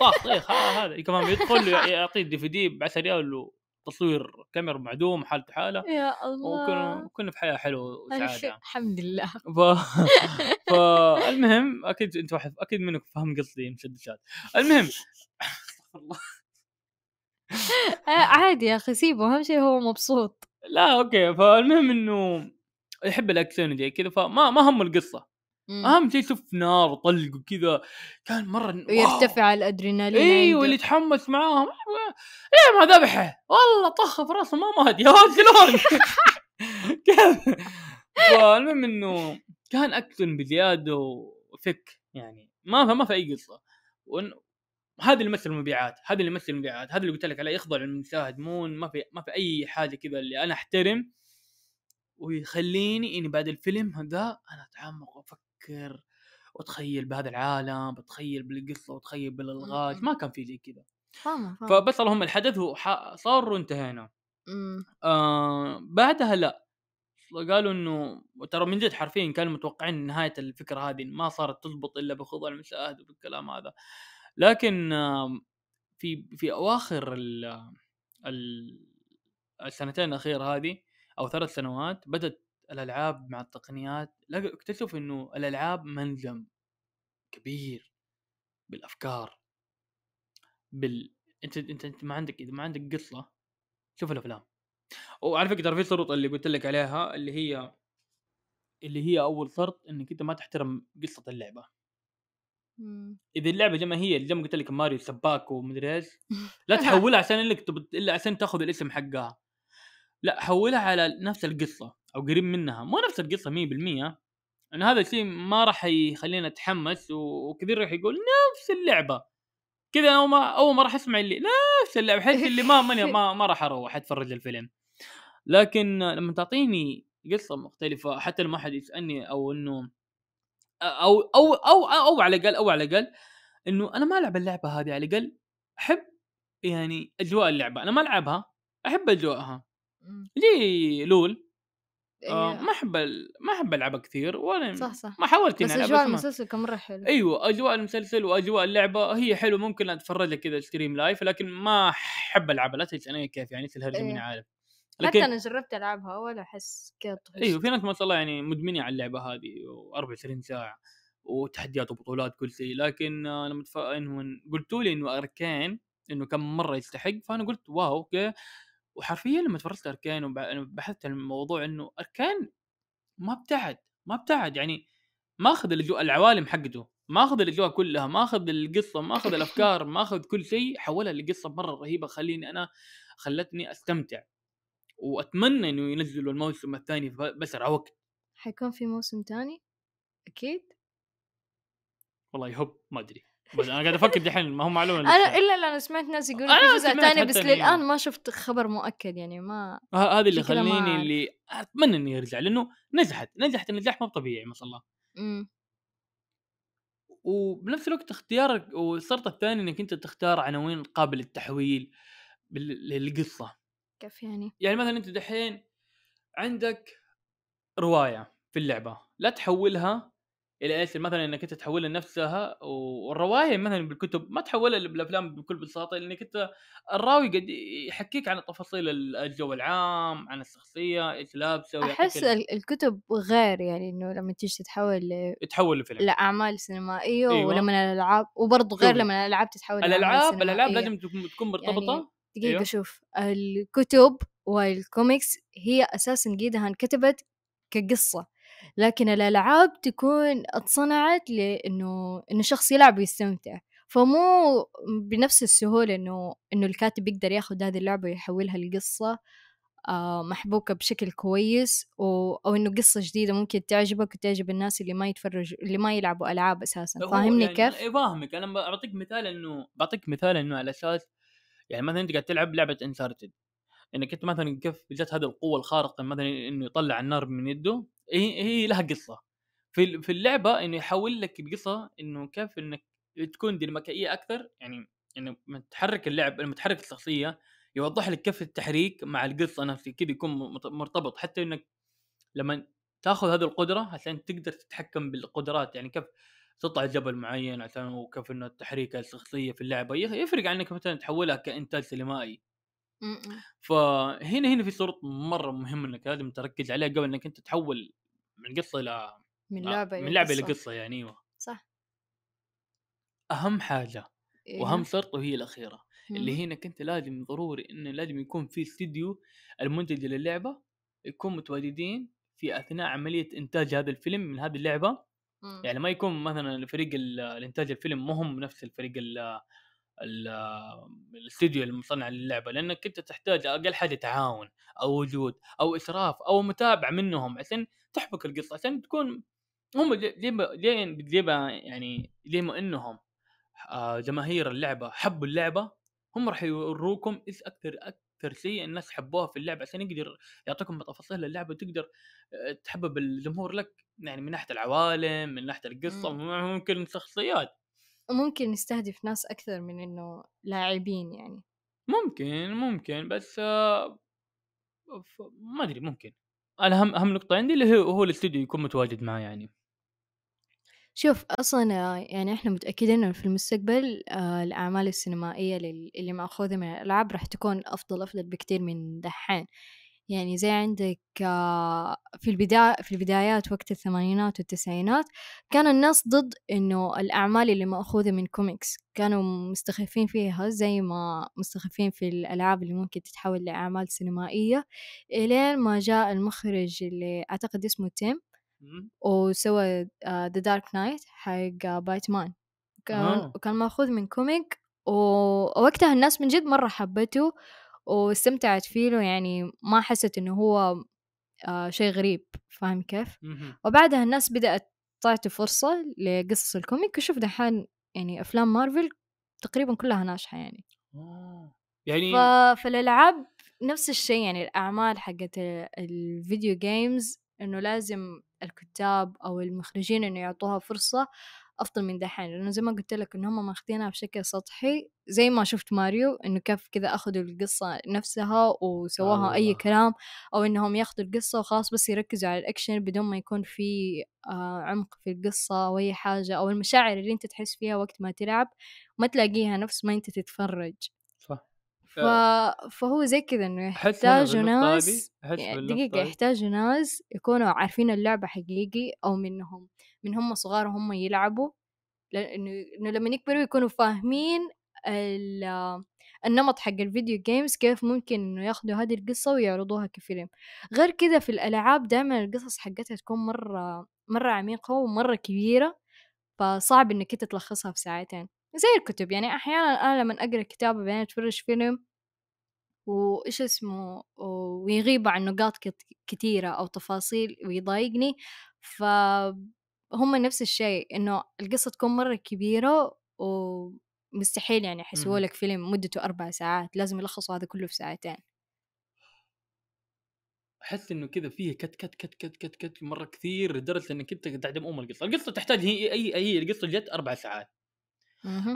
طاخ طيخ ها- هذا. كمان يدخل يعطيه DVD ب 10 ريال وتصوير كاميرا معدوم حالته حالة.
يا الله.
وكنا كنا في حياة
حلوة
وسعادة.
الحمد لله.
ف... فالمهم أكيد أنت واحد أكيد منك فاهم قصدي مسدسات. المهم. الله
عادي يا أخي سيبه أهم شيء هو مبسوط.
لا أوكي. فالمهم إنه يحب الأكشن زي كذا فما ما هم القصة.
مم.
أهم شيء يشوف نار وطلق وكذا. كان مرة.
ويرتفع الأدرينالين أيوه.
اللي يتحمس معاهم. إيه ما ذبحه. والله طخ في راسه ما مات يا شلون؟ كيف فالمهم إنه كان اكشن بزيادة وفك يعني ما ما في أي قصة. وإن- هذا اللي يمثل المبيعات هذا اللي يمثل المبيعات هذا اللي قلت لك عليه يخضع للمشاهد. مو ما في ما في أي حاجة كذا اللي أنا أحترم. ويخليني إني بعد الفيلم هذا أنا أتعمق وافكر وأتخيل بهذا العالم بتخيل بالقصة وأتخيل بالإلغاز
م-م.
ما كان في زي كذا. فبس اللهم الحدث هو صار وانتهينا.
مم.
آه بعدها لا. قالوا إنه ترى من جد حرفيا كانوا متوقعين نهاية الفكرة هذه ما صارت تضبط إلا بخضوع المشاهد وبالكلام هذا. لكن آم، في في أواخر ال ال السنتين الأخيرة هذه أو ثلاث سنوات بدأت الألعاب مع التقنيات لقوا اكتشفوا إنه الألعاب منجم كبير بالأفكار بال أنت أنت أنت ما عندك إذا ما عندك قصة شوف الأفلام. وعلى فكرة ترى في شروط اللي قلت لك عليها اللي هي اللي هي أول شرط إنك أنت ما تحترم قصة اللعبة.
مم.
إذا اللعبة زي ما هي زي ما قلت لك ماريو سباك ومدري إيش لا تحولها عشان إنك تب... إلا عشان تاخذ الاسم حقها. لا حولها على نفس القصة. أو قريب منها. مو نفس القصة 100% ان هذا الشيء ما راح يخلينا نتحمس وكثير راح يقول نفس اللعبة. كذا أول ما أول ما راح أسمع اللي نفس اللعبة حس اللي ما ماني ما, ما راح أروح أتفرج الفيلم لكن لما تعطيني قصة مختلفة حتى لما أحد يسألني أو إنه أو أو أو أو, على الأقل أو على الأقل إنه أنا ما ألعب اللعبة هذه على الأقل أحب يعني أجواء اللعبة. أنا ما ألعبها أحب اجواءها. لي لول؟ آه
إيه.
ما أحب ما أحب العبها كثير ولا
صح صح.
ما حاولت
إني
العبها بس ما-
المسلسل كان مرة حلو.
أيوه أجواء المسلسل وأجواء اللعبة هي حلوة ممكن أتفرج لك كذا stream live لكن ما أحب ألعبها لا تسالني كيف يعني الهرجه
إيه.
ماني عارف.
حتى
لكن
أنا جربت ألعبها ولا أحس كذا
أيوه في ناس ما شاء الله يعني مدمنين على اللعبة هذه و24 ساعة وتحديات وبطولات كل شيء لكن لما تف... إنه قلتوا لي إنه اركان إنه كم مرة يستحق فأنا قلت wow okay. وحرفيا لما تفرجت اركان وبحثت عن الموضوع إنه أركان ما ابتعد ما ابتعد يعني ماخذ الاجواء العوالم حقته ماخذ الأجواء كلها ماخذ القصة ماخذ الأفكار ماخذ كل شيء حولها لقصة مرة رهيبة خليني أنا خلتني أستمتع. وأتمنى إنه ينزلوا الموسم الثاني باسرع وقت.
حيكون في موسم تاني أكيد؟
والله يهب ما أدري. بس أنا قاعد أفكر دحين ما هو
معلومة
أنا.
إلا لا أنا سمعت ناس يقولوا في جزء
سمعت
ثاني بس للآن ما شفت خبر مؤكد يعني ما
هذا اللي
أعرف.
اللي أتمنى إنه يرجع لأنه نجحت نجحت النجاح مو طبيعي ما شاء الله
مم.
وبنفس الوقت اختيارك والشرط الثاني إنك أنت تختار عناوين قابله للتحويل للقصة
كيف يعني
يعني مثلا أنت دحين عندك رواية في اللعبة لا تحولها إلى إيش مثلا إنك أنت تحولها نفسها والروايه مثلا بالكتب ما تحولها بالافلام بكل بساطة لانك أنت الراوي قد يحكيك عن تفاصيل ال- الجو العام عن الشخصية إيش لابسة
أحس
ال-
ال- الكتب غير يعني إنه لما تيجي تتحول ل-
يتحول لفيلم
لأعمال سينمائيه
أيوة.
ولما الألعاب وبرضه غير. لما الألعاب تتحول
الألعاب الألعاب
سينمائية.
لازم تكون مرتبطة
يعني دقيقة
أيوة.
شوف الكتب والكوميكس هي أساسا قيدها انكتبت كقصة لكن الألعاب تكون اتصنعت لأنه إنه شخص يلعب ويستمتع. فمو بنفس السهولة إنه إنه الكاتب يقدر ياخذ هذه اللعبة ويحولها لقصة آه محبوكة بشكل كويس و... أو إنه قصة جديدة ممكن تعجبك وتعجب الناس اللي ما يتفرجوا اللي ما يلعبوا ألعاب أساسا. فاهمني
يعني
كيف؟
إيه فاهمك. أنا بعطيك مثال إنه بعطيك مثال إنه على أساس يعني مثلا أنت قاعد تلعب لعبة انشارتد إنك أنت مثلا كيف جت هذه القوة الخارقة مثلا إنه يطلع النار من يده هي, هي لها قصة في في اللعبة إنه يحول لك القصة إنه كيف إنك تكون ديناميكية أكثر يعني إنه لما تحرك اللعب لما تحرك الشخصية يوضح لك كيف التحريك مع القصة نفسها كذا يكون مرتبط حتى إنك لما تاخذ هذه القدرة عشان تقدر تتحكم بالقدرات يعني كيف تطلع جبل معين عشان وكيف إنه التحريك الشخصية في اللعبة يفرق عنك مثلا تحولها كإنتاج سينمائي. فهنا هنا في شروط مرة مهمة إنك لازم تركز عليها قبل إنك أنت تحول من قصة إلى
من لعبة
من لعبة
قصة.
لقصه يعني أيوه
صح
أهم حاجة
إيه.
وأهم شرط وهي الأخيرة اللي
مهم.
هي انك انت لازم ضروري انه لازم يكون في استديو المنتج للعبة يكون متواجدين في أثناء عملية إنتاج هذا الفيلم من هذه اللعبة
مم.
يعني ما يكون مثلا فريق ال- الإنتاج الفيلم مو هم نفس الفريق ال ال الاستديو المصنع للعبة لأنك انت تحتاج أقل حاجة تعاون أو وجود أو اشراف أو متابعة منهم عشان تحبك القصة عشان تكون هم ما يعني زي ما إنهم آه، جماهير اللعبة حبوا اللعبة هم راح يوروكم إيش أكثر أكثر شيء الناس حبوها في اللعبة عشان يقدر يعطيكم تفاصيل اللعبة وتقدر آه، تحبب الجمهور لك يعني من ناحية العوالم من ناحية القصة
مم.
ممكن الشخصيات
وممكن نستهدف ناس أكثر من إنه لاعبين يعني.
ممكن ممكن بس آه، ما أدري ممكن. أنا اهم أهم نقطة عندي اللي هو هو الاستوديو يكون متواجد معاه يعني.
شوف أصلا آه، يعني إحنا متأكدين إنه في المستقبل آه، الأعمال السينمائية لل- اللي مأخوذة من الألعاب راح تكون أفضل أفضل بكتير من دحين. يعني زي عندك آه، في البداية في البدايات وقت الثمانينات والتسعينات كان الناس ضد إنه الأعمال اللي مأخوذة من كوميكس كانوا مستخفين فيها زي ما مستخفين في الألعاب اللي ممكن تتحول لأعمال سينمائية إلين ما جاء المخرج اللي أعتقد اسمه تيم. وسوى ذا دارك نايت حق باتمان كان
آه.
وكان مأخوذ من comic ووقتها الناس من جد مرة حبته واستمتعت فيه يعني ما حست إنه هو آه شيء غريب فاهم كيف. وبعدها الناس بدأت تعطي فرصة لقصص ال comic وشوف دحين يعني أفلام مارفل تقريبا كلها ناجحة يعني
آه. يعني
ف... فالألعاب نفس الشيء يعني الأعمال حقت ال- الفيديو games إنه لازم الكتاب أو المخرجين إنه يعطوها فرصة أفضل من دحين لأنه زي ما قلت لك إن هم ماخذينها بشكل سطحي زي ما شفت ماريو إنه كيف كذا أخذوا القصة نفسها وسووها أي
الله.
كلام أو إنهم ياخذوا القصة وخلاص بس يركزوا على الأكشن بدون ما يكون في آه عمق في القصة أو أي حاجة أو المشاعر اللي أنت تحس فيها وقت ما تلعب ما تلاقيها نفس ما أنت تتفرج ف... فهو زي كذا
إنه
يحتاجوا ناس يعني دقيقة. يحتاجوا ناس يكونوا عارفين اللعبة حقيقي أو منهم من هم صغار وهم يلعبوا إنه لما يكبروا يكونوا فاهمين ال- النمط حق الفيديو جيمز كيف ممكن إنه ياخدوا هذه القصة ويعرضوها كفيلم غير كذا في الألعاب دائما القصص حقتها تكون مرة مرة عميقة ومرة كبيرة فصعب إنك أنت تلخصها في ساعتين زي الكتب يعني أحيانا أنا لما أقرأ كتاب بعدين أتفرج فيلم وإيش اسمه ويغيب عن نقاط كتيرة أو تفاصيل ويضايقني فهم نفس الشيء إنه القصة تكون مرة كبيرة ومستحيل يعني يحسبوا
مهم.
لك فيلم مدته أربع ساعات لازم يلخصوا هذا كله في ساعتين
أحس إنه كذا فيه cut cut cut cut cut cut مرة كثير لدرجة إنك أنت تعدم ام القصة، القصة تحتاج هي أي هي القصة جت أربع ساعات،.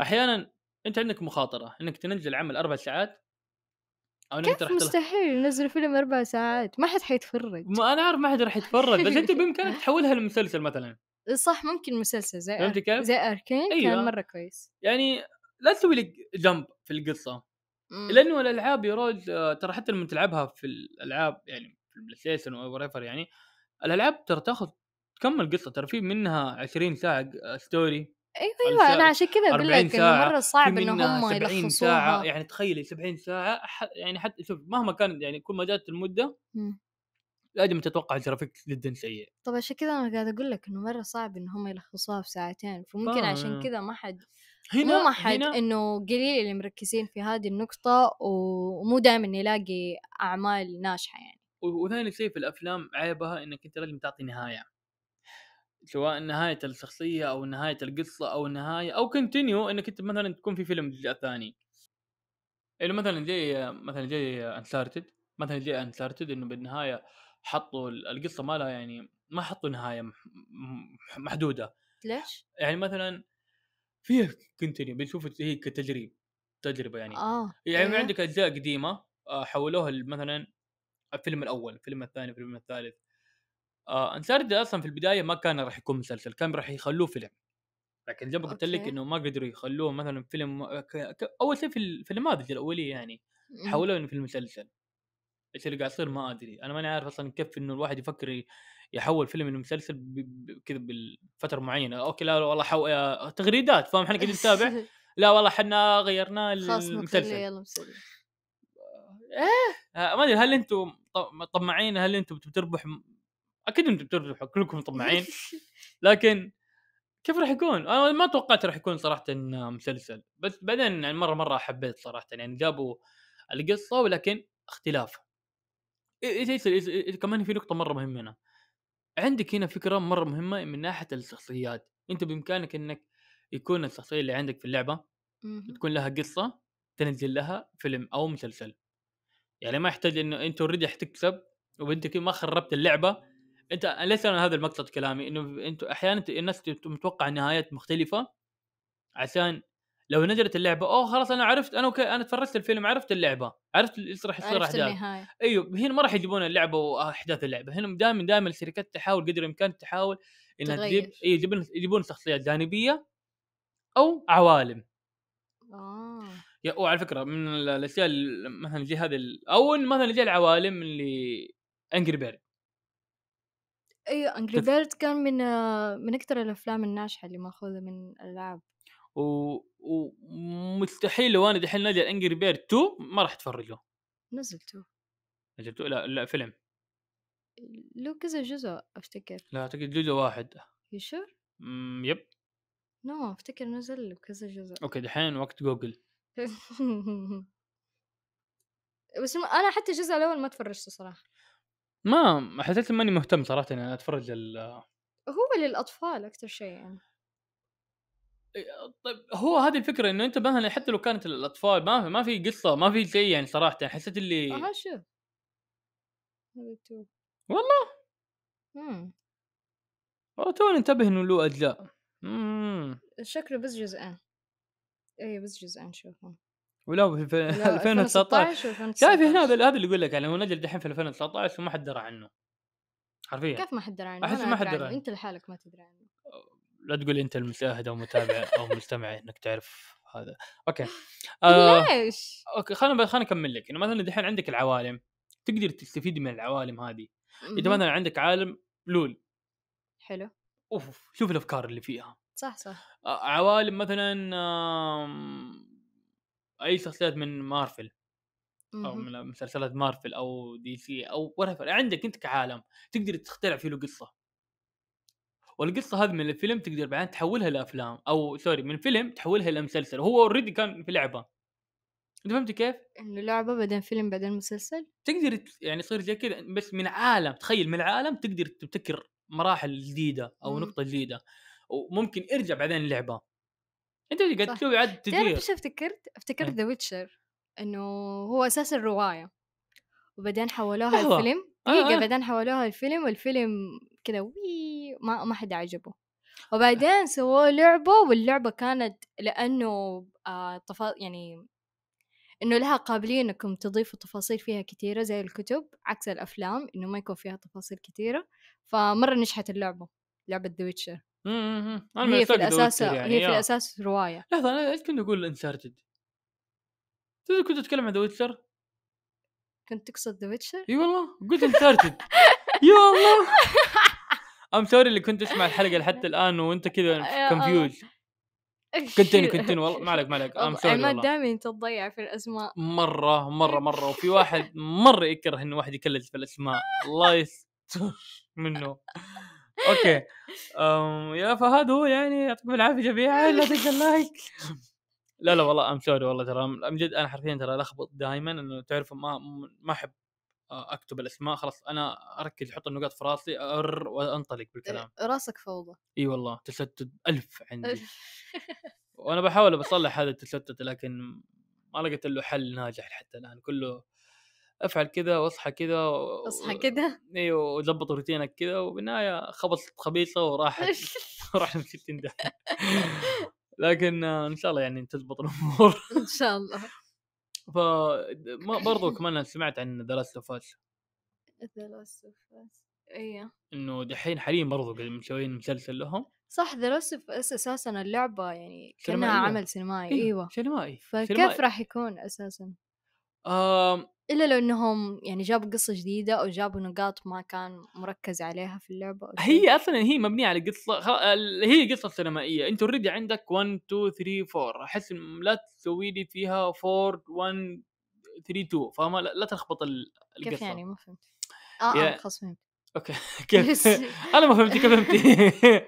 أحيانا أنت عندك مخاطرة إنك تنزل عمل أربع ساعات انت
كيف. مستحيل ينزلوا فيلم أربع ساعات ما حد حيتفرج
ما أنا عارف ما حد راح يتفرج بس أنت بإمكانك تحولها لمسلسل مثلا
صح ممكن مسلسل زي
فهمتي
أر...
كيف؟
زي Arcane
أيوة.
كان مرة كويس
يعني لا تسوي لك جنب في القصة
مم.
لأنه الألعاب يا رول ترى حتى لما تلعبها في الألعاب يعني في البلاي ستيشن whatever يعني الألعاب ترى تاخذ تكمل قصه ترى في منها 20 ساعة
story
أيوه
أيوه أنا عشان كذا أقول
40
لك إنه
مرة
صعب إنه
منها
هم
70 ساعة
يلخصوها
يعني تخيلي 70 ساعة ح- يعني حتى شوف مهما كان يعني كل ما جات
المدة.
لازم تتوقع الجرافيك جدا سيء
طب عشان كذا أنا قاعدة أقول لك إنه مرة صعب ان هم يلخصوها في ساعتين فممكن عشان
فاهم.
كذا ما حد
هنا
مو ما حد إنه قليل اللي مركزين في هذه النقطة ومو دائما نلاقي أعمال ناجحة يعني
وثاني شيء في الأفلام عيبها إنك أنت لازم تعطي نهاية سواء نهاية الشخصية أو نهاية القصة أو نهاية أو كونتينيو إنك أنت مثلا تكون في فيلم جزء ثاني انه مثلا زي مثلا زي انسارتد مثلا زي انسارتد إنه بالنهاية حطوا ال- القصة ما لها يعني ما حطوا نهاية محدودة
ليش؟
يعني مثلا فيها كونتينيو بنشوف هي كتجريب تجربة يعني
آه
يعني
إيه.
عندك أجزاء قديمة آه، حولوها مثلا الفيلم الأول الفيلم الثاني الفيلم الثالث آه انسارد أصلا في البداية ما كان راح يكون مسلسل كان راح يخلوه فيلم. لكن زي ما قلت لك. إنه ما قدروا يخلوه مثلا فيلم ك... ك... أول شيء في في النماذج الأولية يعني
مم.
حولوه إنه في المسلسل. إيش اللي قاعد يصير ما أدري. أنا ماني عارف أصلا كيف إنه الواحد يفكر يحول فيلم إنه مسلسل ب... ب... كذا بالفترة معينة. أوكي لا والله حو... آه، تغريدات فاهم؟ إحنا قاعدين نتابع. لا والله
إحنا نخليه
للمسلسل
يلا مسلسل.
آه، ما أدري هل أنتم طماعين هل أنتم بتربح أكيد أنتم بتربحوا كلكم طماعين لكن كيف راح يكون؟ أنا ما توقعت راح يكون صراحة مسلسل. بس بعدين يعني مرة مرة حبيت صراحة يعني جابوا القصة ولكن اختلاف إيه- إيش- إيش- كمان في نقطة مرة مهمة هنا. عندك هنا فكرة مرة مهمة من ناحية الشخصيات. أنت بإمكانك إنك يكون الشخصية اللي عندك في
اللعبة.
تكون لها قصة تنزل لها فيلم أو مسلسل. يعني ما يحتاج إنه أنت already حتكسب وأنت ما خربت اللعبة أنت ليس أنا هذا المقصد كلامي؟ إنه أنتم أحيانا الناس متوقع نهايات مختلفة عشان لو نزلت اللعبة أوه خلاص أنا عرفت أنا okay أنا تفرجت الفيلم عرفت اللعبة عرفت إيش راح يصير
أحداث.
أيوه هنا ما راح يجيبون اللعبة وأحداث اللعبة هنا دائما دائما الشركات تحاول قدر الإمكان تحاول إنها تجيب
تغير.
إيه، يجيبون يجيبون شخصيات جانبية أو عوالم.
آه.
يا وعلى فكرة من ال- الأشياء ال- مثلا زي هذه أو مثلا زي العوالم اللي Angry Birds
أيوه Angry
تف-
Birds كان من من أكثر الأفلام الناجحة اللي مأخوذة من الألعاب.
و... ومستحيل لو أنا دحين نادي Angry Birds 2 ما راح اتفرجه
نزلته
نزلته لا لا فيلم.
له كذا جزء أفتكر.
لا أعتقد جزء واحد.
you sure
مم، yep.
no أفتكر نزل له كذا جزء.
okay دحين وقت جوجل.
بس أنا حتى الجزء الأول ما تفرجته صراحة.
ما حسيت ماني مهتم صراحة إني أتفرج ال...
هو للأطفال أكثر شيء يعني.
طيب هو هذه الفكرة إنه أنت مثلا حتى لو كانت الاطفال ما في ما في قصة ما في شيء يعني صراحة حسيت اللي
آه شوف
والله؟
مم.
والله تو انتبه إنه له أجزاء. مم.
شكله بس جزئين. إي بس جزئين شوفهم.
ولا في في
لا،
2019
و2019
شايف هنا هذا هذا اللي يقول لك يعني هو نزل دحين في 2019 وما حد درى عنه. حرفيا.
كيف ما حد درى عنه؟ أنا
ما حد درى
عنه. أنت لحالك ما تدري عنه.
لا تقول أنت المشاهد أو متابع أو مستمع إنك تعرف هذا. okay. آه
ليش؟
okay خلينا خلينا نكمل لك. إنه مثلا دحين عندك العوالم تقدر تستفيد من العوالم هذه. انت
مهم.
مثلا عندك عالم LoL.
حلو.
أوف شوف الأفكار اللي فيها.
صح صح.
آه، عوالم مثلا أي شخصيات من مارفل
أو.
من مسلسلات مارفل أو DC أو whatever عندك أنت كعالم تقدر تخترع فيه له قصة والقصة هذه من الفيلم تقدر بعدين تحولها لأفلام أو sorry من فيلم تحولها لمسلسل هو already كان في لعبة أنت فهمت كيف؟
إنه لعبة بعدين فيلم بعدين مسلسل
تقدر يعني يصير زي كذا بس من عالم تخيل من العالم تقدر تبتكر مراحل جديدة أو
مم.
نقطة جديدة وممكن ارجع بعدين اللعبه أنت اللي قاعد. تسوي اعاده
تعرف
تدوير
إيش أفتكرت؟ أفتكرت
إيه.
The Witcher إنه هو أساس الرواية وبعدين حولوها. الفيلم
آه،
دقيقة
آه.
بعدين حولوها الفيلم والفيلم كذا وي ما ما حد عجبه وبعدين سووا لعبة واللعبة كانت لأنه آه. يعني إنه لها قابلية إنكم تضيفوا تفاصيل فيها كتيرة زي الكتب عكس الأفلام إنه ما يكون فيها تفاصيل كتيرة فمرة نجحت اللعبة لعبة The Witcher
إمم أنا
هي في
Witcher يعني
هي في
يا.
الأساس رواية.
لحظة أنا إيش كنت أقول Uncharted تدري كنت أتكلم عن The Witcher
كنت تقصد The Witcher؟
إي والله قلت Uncharted يا الله I'm sorry اللي كنت أسمع الحلقة لحتى الآن وأنت كذا confused كنتني كنتني والله ما عليك ما عليك. I'm
sorry
والله.
دائما تضيع في الأسماء.
مرة مرة مرة. وفي واحد مرة يكره إنه واحد يكلج في الأسماء. الله يستر منه. okay. أم يا فهد هو يعني يعطيكم العافية جميعا لا تنسى ال like. لا لا والله I'm sorry والله ترى. أم جد أنا حرفيا ترى الخبط دائما إنه تعرف ما ما أحب أكتب الأسماء خلاص أنا أركز أحط النقاط في راسي أر وأنطلق بالكلام.
راسك فوضى
إي والله تشتت ألف عندي. وأنا بحاول بصلح هذا التشتت لكن ما لقيت له حل ناجح حتى الآن. كله أفعل كذا وأصحى كذا و...
اصحى كده؟
أيوه وظبط روتينك كذا وبالنهاية خبصت خبيصة وراحت راح 60 ده لكن إن شاء الله يعني تزبط الأمور.
إن شاء الله.
ف برضو كمان سمعت عن The Last of Us.
The Last of Us. إيه.
إنه دحين حاليا برضو مسويين مسلسل لهم.
صح The Last of Us أساسا اللعبة يعني
كأنها.
عمل سينمائي أيوه.
سينمائي
فكيف. راح يكون
أساسا؟
إلا لو إنهم يعني جابوا قصة جديدة أو جابوا نقاط ما كان مركز عليها في اللعبة أو.
هي أصلا هي مبنية على قصة هي قصة سينمائية. أنت already عندك 1 2 3 4 أحس لا تسوي لي فيها 4 1 3 2 فاهمة؟ لا, تلخبط ال- القصة.
كيف يعني؟ ما فهمت. آه
يا-
آه خلاص فهمت.
okay. كيف؟ أنا ما فهمت كيف فهمتي؟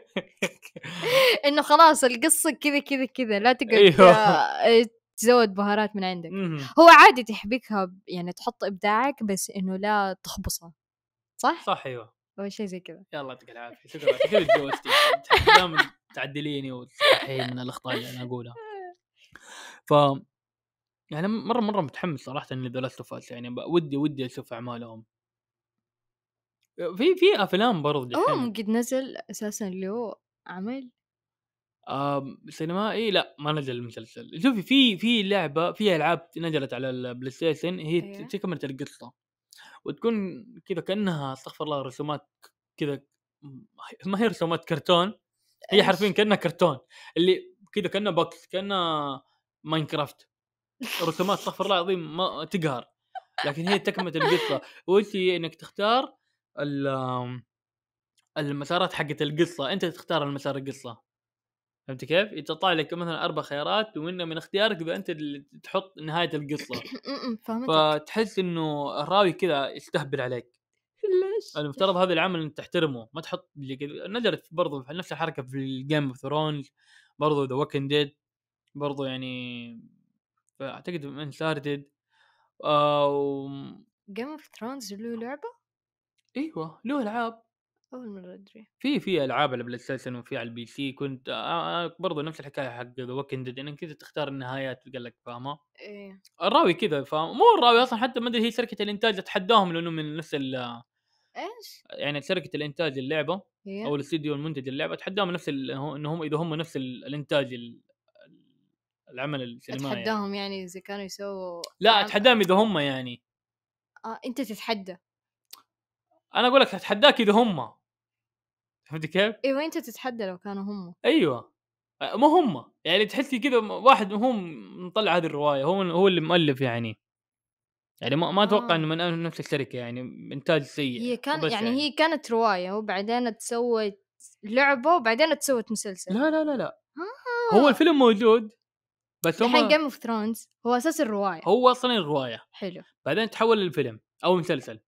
إنه خلاص القصة كذا كذا كذا. لا تقعد
أيوه.
تزود بهارات من عندك.
مهم.
هو عادي تحبكها يعني تحط إبداعك بس إنه لا تخبصها صح؟
صح أيوه.
أو شيء زي كذا.
يلا يعطيك العافية. شكرا كذا تجوزتي؟ دائما تعدليني وتصححين من الأخطاء اللي أنا أقولها. ف يعني مرة مرة متحمس صراحة of Us يعني ودي ودي أشوف أعمالهم. في في أفلام برضه
هو
دحين.
قد نزل أساسا له عمل.
سينمائي لا ما نزل المسلسل. شوفي في في لعبة في ألعاب نزلت على ال PlayStation هي
أيوه.
تكملة القصة. وتكون كذا كأنها أستغفر الله رسومات كذا ما هي رسومات كرتون. هي؟ حرفيا كأنها كرتون. اللي كذا كأنها box كأنها Minecraft. رسومات أستغفر الله العظيم ما تقهر. لكن هي تكملة القصة. وانت إنك تختار ال- المسارات حقت القصة. أنت تختار المسار القصة. فهمت كيف؟ يتطلع لك مثلا أربع خيارات ومنها من اختيارك إذا أنت اللي تحط نهاية القصة
م-م، فهمتك
فتحس إنه الراوي كذا يستهبل عليك
ليش؟
المفترض هذا العمل إنك تحترمه ما تحط اللي كذا نزلت برضو في نفس الحركة في ال Game of Thrones برضو The Walking Dead برضو يعني فاعتقد من ساردد آه
Game of Thrones له لعبة؟
إيوه له ألعاب
أول مرة أدري.
في في ألعاب على ال PlayStation وفي على ال PC كنت آه آه برضو نفس الحكاية حق The Walking Dead إنك كذا تختار النهايات قال لك فاهمة؟
إيه.
الراوي كذا فاهم مو الراوي أصلا حتى ما أدري هي شركة الإنتاج اتحداهم لأنه من نفس ال-
إيش؟
يعني شركة الإنتاج اللعبة
هي
أو الاستديو المنتج اللعبة اتحداهم نفس ال- هو- انهم إذا هم نفس ال- الإنتاج ال- العمل السينمائي يعني.
اتحداهم يعني إذا كانوا يسووا
لا اتحداهم إذا هم يعني.
آه أنت تتحدى.
أنا أقول لك اتحداك إذا هم. فهمت كيف؟
إيوه أنت تتحدى لو كانوا هم.
أيوه. أه، مو هم. يعني تحسي كذا واحد هو مطلع هذه الرواية. هو هو اللي مؤلف يعني. يعني ما ما أتوقع
آه.
إنه من نفس الشركة يعني إنتاج سيء.
هي كان
بس
يعني هي كانت رواية وبعدين تسوت لعبة وبعدين تسوت مسلسل.
لا لا لا لا.
آه.
هو الفيلم موجود بس هم
الحين جيم اوف ثرونز هو أساس الرواية.
هو أصلا الرواية.
حلو.
بعدين تحول للفيلم أو مسلسل.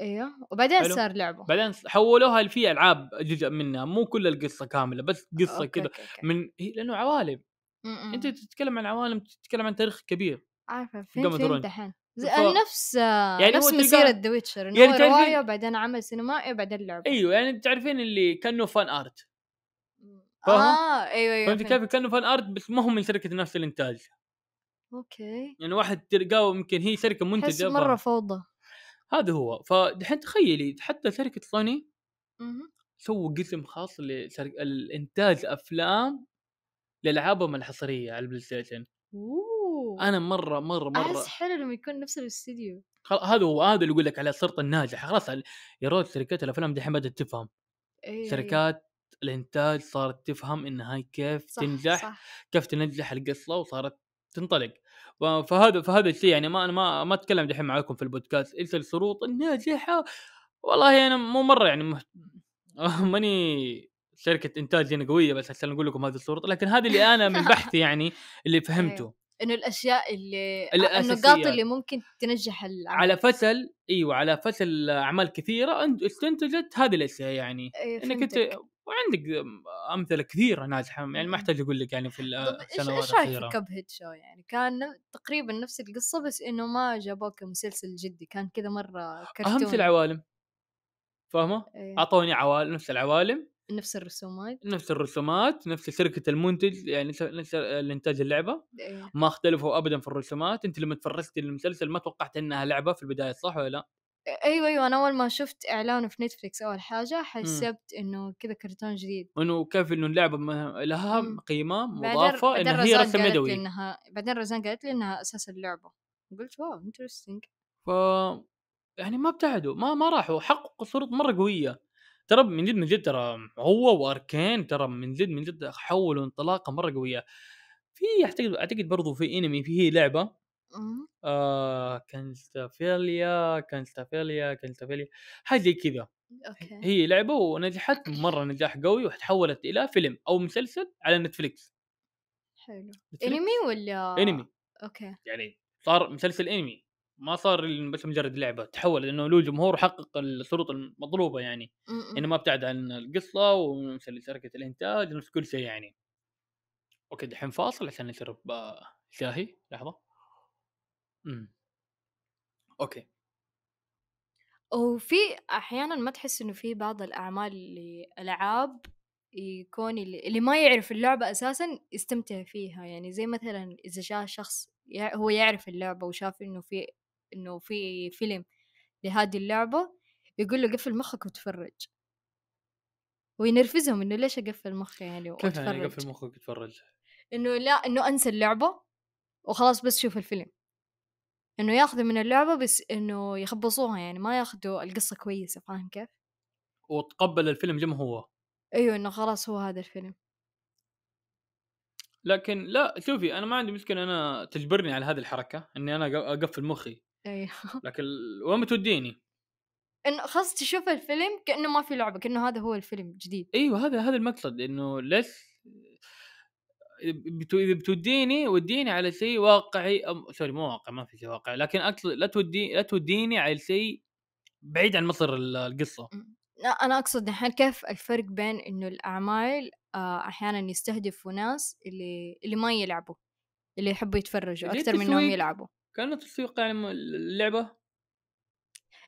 إيوه. وبعدين
حلو.
صار لعبة.
بعدين حولوها في ألعاب جزء منها مو كل القصة كاملة بس
قصة
كذا. من هي لأنه عوالم.
م-م.
أنت تتكلم عن عوالم تتكلم عن تاريخ كبير. عارفة
فهمت
Thrones.
الحين
ف-
نفس
يعني
نفس مسيرة The Witcher
يعني تعرفين-
رواية وبعدين عمل سينمائي وبعدين لعبة.
أيوه يعني تعرفين اللي كأنه fan art. فاهم؟
آه أيوه أيوه
فهمت. كيف؟ كأنه fan art بس ما هو من شركة نفس الإنتاج.
أوكي.
يعني واحد تلقاه يمكن هي شركة
احس
منتجه
مرة
ف-
فوضى.
هذا هو. فدحين تخيلي حتى شركة سوني. سووا قسم خاص للانتاج أفلام لألعابهم الحصرية على ال
PlayStation
أنا مرة مرة مرة
أحس حلو لما يكون نفس الاستديو.
هذا هو هذا اللي يقول لك على الشروط الناجحة. خلاص يا رجل شركات الأفلام دحين بدأت تفهم.
أيوه
شركات الإنتاج صارت تفهم انها كيف
صح
تنجح
صح.
كيف تنجح القصة وصارت تنطلق. فهذا فهذا الشيء يعني ما أنا ما ما أتكلم دحين معاكم في البودكاست إيش الشروط الناجحة والله أنا مو مرة يعني. ماني شركة إنتاج هنا قوية بس عشان أقول لكم هذه الشروط لكن هذه اللي أنا من بحثي يعني اللي فهمته
إنه الأشياء اللي. النقاط اللي ممكن تنجح العمل
على فشل إيوه على فشل أعمال كثيرة استنتجت هذه الأشياء يعني
إيه،
إنك
أنت.
وعندك أمثلة كثيرة ناجحة يعني ما أحتاج أقول لك يعني في السنوات
إيش رأيك في
الأخيرة
كب هيد شو يعني كان تقريبا نفس القصة بس إنه ما جابوه كمسلسل جدي كان كذا مرة كرتون
اهم شيء العوالم فاهمة؟
إيه.
أعطوني عوالم نفس العوالم
نفس الرسومات
نفس الرسومات نفس شركة المنتج يعني نفس- الإنتاج اللعبة
إيه.
ما اختلفوا ابدا في الرسومات أنت لما تفرجت المسلسل ما توقعت إنها لعبة في البداية صح ولا لا؟
أيوه أيوه أنا أول ما شفت اعلانه في نتفليكس أول حاجة حسبت إنه كذا كرتون جديد.
وانه كيف إنه اللعبة لها
مم. قيمة
مضافة
بعدين
انها هي رسم يدوي.
إنها بعدين رزان قالت لي إنها أساس اللعبة. قلت wow interesting
ف يعني ما ابتعدوا ما ما راحوا حققوا شروط مرة قوية. ترى من جد من جد ترى هو و Arcane ترى من جد من جد حولوا انطلاقة مرة قوية. في أعتقد أعتقد برضو في انمي فيه لعبة آه Castlevania Castlevania Castlevania حاجة زي كذا.
أوكي.
هي لعبة ونجحت مرة نجاح قوي وتحولت إلى فيلم أو مسلسل على Netflix.
حلو؟ أنمي ولا
أنمي.
أوكي.
يعني صار مسلسل أنمي ما صار بس مجرد لعبة تحول لأنه له جمهور وحقق الشروط المطلوبة يعني.
م-م.
انه ما ابتعد عن القصة ونفس شركة الإنتاج ونفس كل شيء يعني. أوكي دحين فاصل عشان نشرب آه، شاهي لحظة. امم. أوكي.
وفي أحيانا ما تحس إنه في بعض الأعمال اللي ألعاب يكون اللي, اللي ما يعرف اللعبة أساسا يستمتع فيها. يعني زي مثلا إذا جاء شخص يع- هو يعرف اللعبة وشاف إنه في إنه في فيلم لهذه اللعبة يقول له قفل مخك وتفرج. وينرفزهم إنه ليش أقفل مخي يعني
كيف يعني
وأتفرج؟
قفل مخك تتفرج
إنه لا إنه أنسى اللعبة وخلاص بس شوف الفيلم. إنه ياخذوا من اللعبة بس إنه يخبصوها يعني ما ياخذوا القصة كويسة فاهم كيف؟
وتقبل الفيلم زي ما هو.
أيوه إنه خلاص هو هذا الفيلم.
لكن لا شوفي أنا ما عندي مشكلة أنا تجبرني على هذه الحركة إني أنا أقفل مخي.
أيوه.
لكن وين بتوديني؟
إنه خلاص تشوف الفيلم كأنه ما في لعبة كأنه هذا هو الفيلم جديد.
أيوه هذا هذا المقصد إنه ليش إذا بتوديني وديني على شيء واقعي أم... سوري مو واقع ما في شيء واقعي لكن أقصد لا تودي لا توديني على شيء بعيد عن مصدر ال- القصة.
لا أنا أقصد الحين كيف الفرق بين إنه الأعمال آه، أحيانا يستهدفوا ناس اللي اللي ما يلعبوا اللي يحبوا يتفرجوا أكثر من
إنهم.
يلعبوا.
كانت تسويق يعني اللعبة؟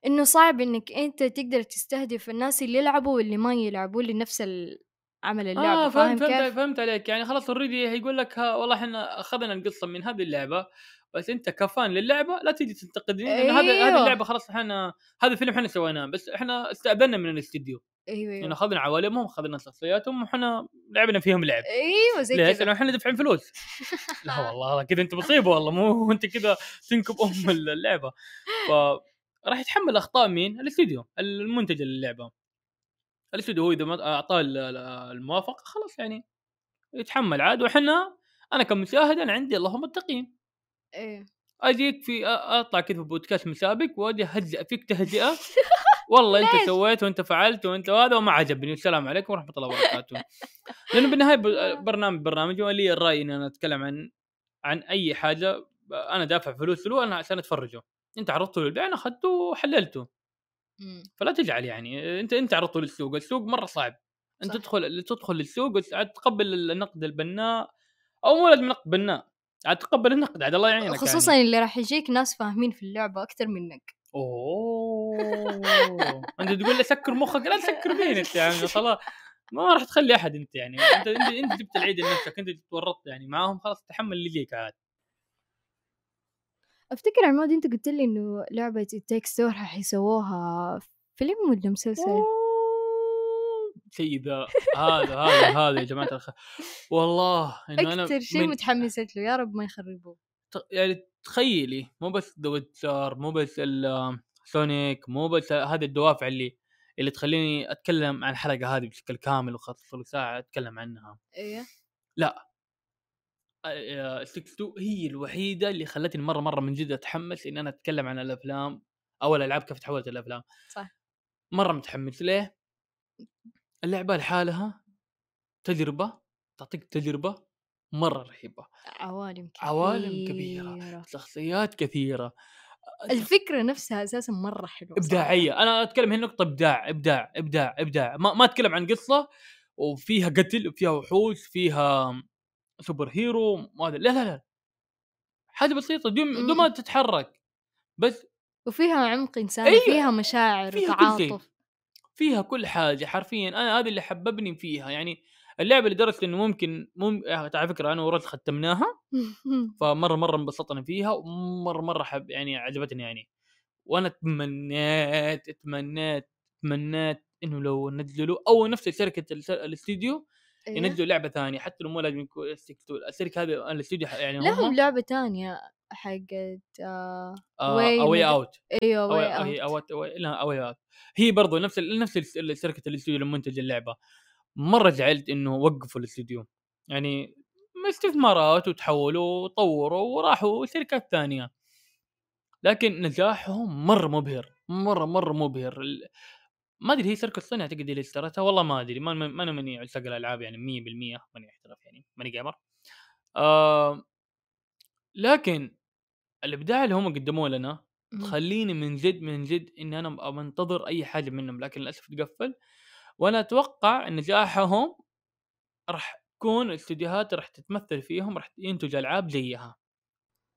إنه صعب إنك أنت تقدر تستهدف الناس اللي يلعبوا واللي ما يلعبوا لنفس عمل اللعبة
آه
فاهم
فهمت فهمت,
كيف؟
فهمت عليك يعني خلاص اوريدي هيقول لك ها والله إحنا أخذنا القصة من هذه اللعبة بس أنت كفان للعبة لا تجي تنتقدني لأن هذا هذه
أيوه.
اللعبة خلاص إحنا هذا الفيلم إحنا سويناه بس إحنا استاذنا من الاستديو
أيوه
يعني
أيوه
أخذنا عوالمهم أخذنا شخصياتهم وحنا لعبنا فيهم لعب
أيوه زي
ليش؟ لأنه إحنا دافعين فلوس لا والله كذا أنت مصيبه والله مو أنت كذا تنكب أم اللعبة ف راح يتحمل أخطاء مين؟ الاستوديو المنتج للعبة الاستوديو هو إذا ما أعطاه ال- ال- الموافقة خلاص يعني يتحمل عاد وحنا أنا كمشاهد أنا عندي اللهم التقييم.
إيه.
أجيك في أطلع كذا في بودكاست مسابق وأجي اهزئ فيك تهزئة. والله
أنت؟
سويت وأنت فعلت وأنت هذا وما عجبني والسلام عليكم ورحمة الله وبركاته. لأنه بالنهاية ب- برنامج برنامج ولي الرأي اني أنا أتكلم عن عن أي حاجة أنا دافع فلوس له أنا عشان اتفرجه أنت عرضته للبيع أنا اخذته وحللته. فلا تجعل يعني. أنت أنت عرضته للسوق السوق مرة صعب. أنت
صح.
تدخل تدخل للسوق عاد تقبل النقد البناء أو مو لازم نقد بناء. عاد تقبل النقد عاد الله يعينك
خصوصا
يعني.
اللي راح يجيك ناس فاهمين في اللعبة أكثر منك.
أوه! أنت تقول لي سكر مخك؟ لا تسكر مين أنت يا عمي؟ خلاص ما راح تخلي أحد أنت يعني. أنت أنت, أنت جبت العيد لنفسك أنت تورطت يعني. معاهم خلاص تحمل اللي يجيك عاد.
أفتكر عماد أنت قلت لي إنه لعبة It Takes Two راح يسووها فيلم ولا مسلسل؟
شيء ذا. هذا هذا هذا يا جماعة الخير. والله إنه أنا
أكثر شيء
من-
متحمسة له. يا رب ما يخربوه.
ت- يعني تخيلي مو بس The Witcher مو بس Sonic مو بس هذه الدوافع اللي اللي تخليني أتكلم عن الحلقة هذه بشكل كامل لي ساعة أتكلم عنها.
إيه.
ستيك 2 هي الوحيدة اللي خلتني مرة مرة من جد أتحمس ان أنا أتكلم عن الأفلام أو الألعاب كيف تحولت الأفلام
صح.
مرة متحمس ليه؟ اللعبة لحالها تجربة تعطيك تجربة مرة رهيبة
عوالم كثيرة
عوالم كبيرة. شخصيات كثيرة
الفكرة نفسها أساسا حلوة صراحة.
إبداعية أنا أتكلم هنا نقطة إبداع إبداع إبداع إبداع ما, ما أتكلم عن قصة وفيها قتل وفيها وحوش فيها سوبر هيرو ما أدري. لا لا لا حاجة بسيطة بدون بدون ما تتحرك بس
وفيها عمق انساني
أيوة.
فيها مشاعر
فيها كل شيء.
وتعاطف
فيها كل حاجة حرفيا أنا هذا اللي حببني فيها يعني اللعبة لدرجة إنه ممكن مم... على فكرة أنا ورد ختمناها فمرة مرة انبسطنا فيها ومرة مرة حب يعني عجبتني يعني وأنا تمنيت تمنيت تمنيت إنه لو نزلوا أو نفس شركة الاستديو
إيه.
ينزلوا لعبة ثانية حتى لو مو لازم يكون الشركة هذه الاستديو يعني
لهم
هم
لعبة تانية حقت آه
اواي
مدري-
اوت
أيوه
أواي
واي
هي
اوت
لا اوي اوت هي برضو نفس ال- نفس ال- شركه الاستوديو المنتج اللعبة. مرة زعلت إنه وقفوا الاستوديو يعني استثمارات وتحولوا وطوروا وراحوا شركات ثانية. لكن نجاحهم مرة مبهر مرة مرة مبهر. ما أدري هي شركه صنع أعتقد اللي اشترتها والله ما أدري ما ما أنا ماني عشاق الألعاب يعني 100% ماني أحترف يعني ماني جيمر آه لكن الإبداع اللي هم قدموه لنا. تخليني من جد من جد إني أنا منتظر أي حاجة منهم لكن للأسف تقفل. وأنا أتوقع إن نجاحهم راح تكون الإستديوهات راح تتمثل فيهم راح ينتج ألعاب زيها.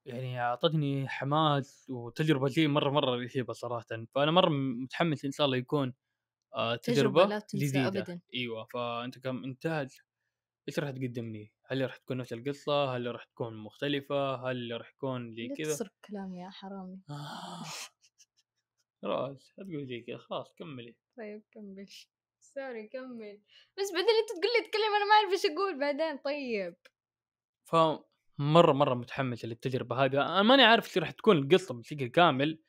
يعني أعطتني حماس وتجربة زي مرة مرة رهيبة صراحة. فأنا مرة متحمس إن شاء الله يكون آه
تجربة
تجربة
لا تنسى
جديده
أبداً.
أيوه فأنت كمنتاج إيش راح تقدم لي؟ هل راح تكون نفس القصة؟ هل راح تكون مختلفة؟ هل راح يكون زي
لا
كذا؟
تسرق كلامي يا حرامي
آه. راس لا تقول زي كذا خلاص كملي
طيب كمل سوري كمل بس بعدين أنت تقول لي اتكلم أنا ما أعرف إيش أقول بعدين طيب
فمره مرة متحمس للتجربة هذه أنا ماني عارف إيش راح تكون القصة بشكل كامل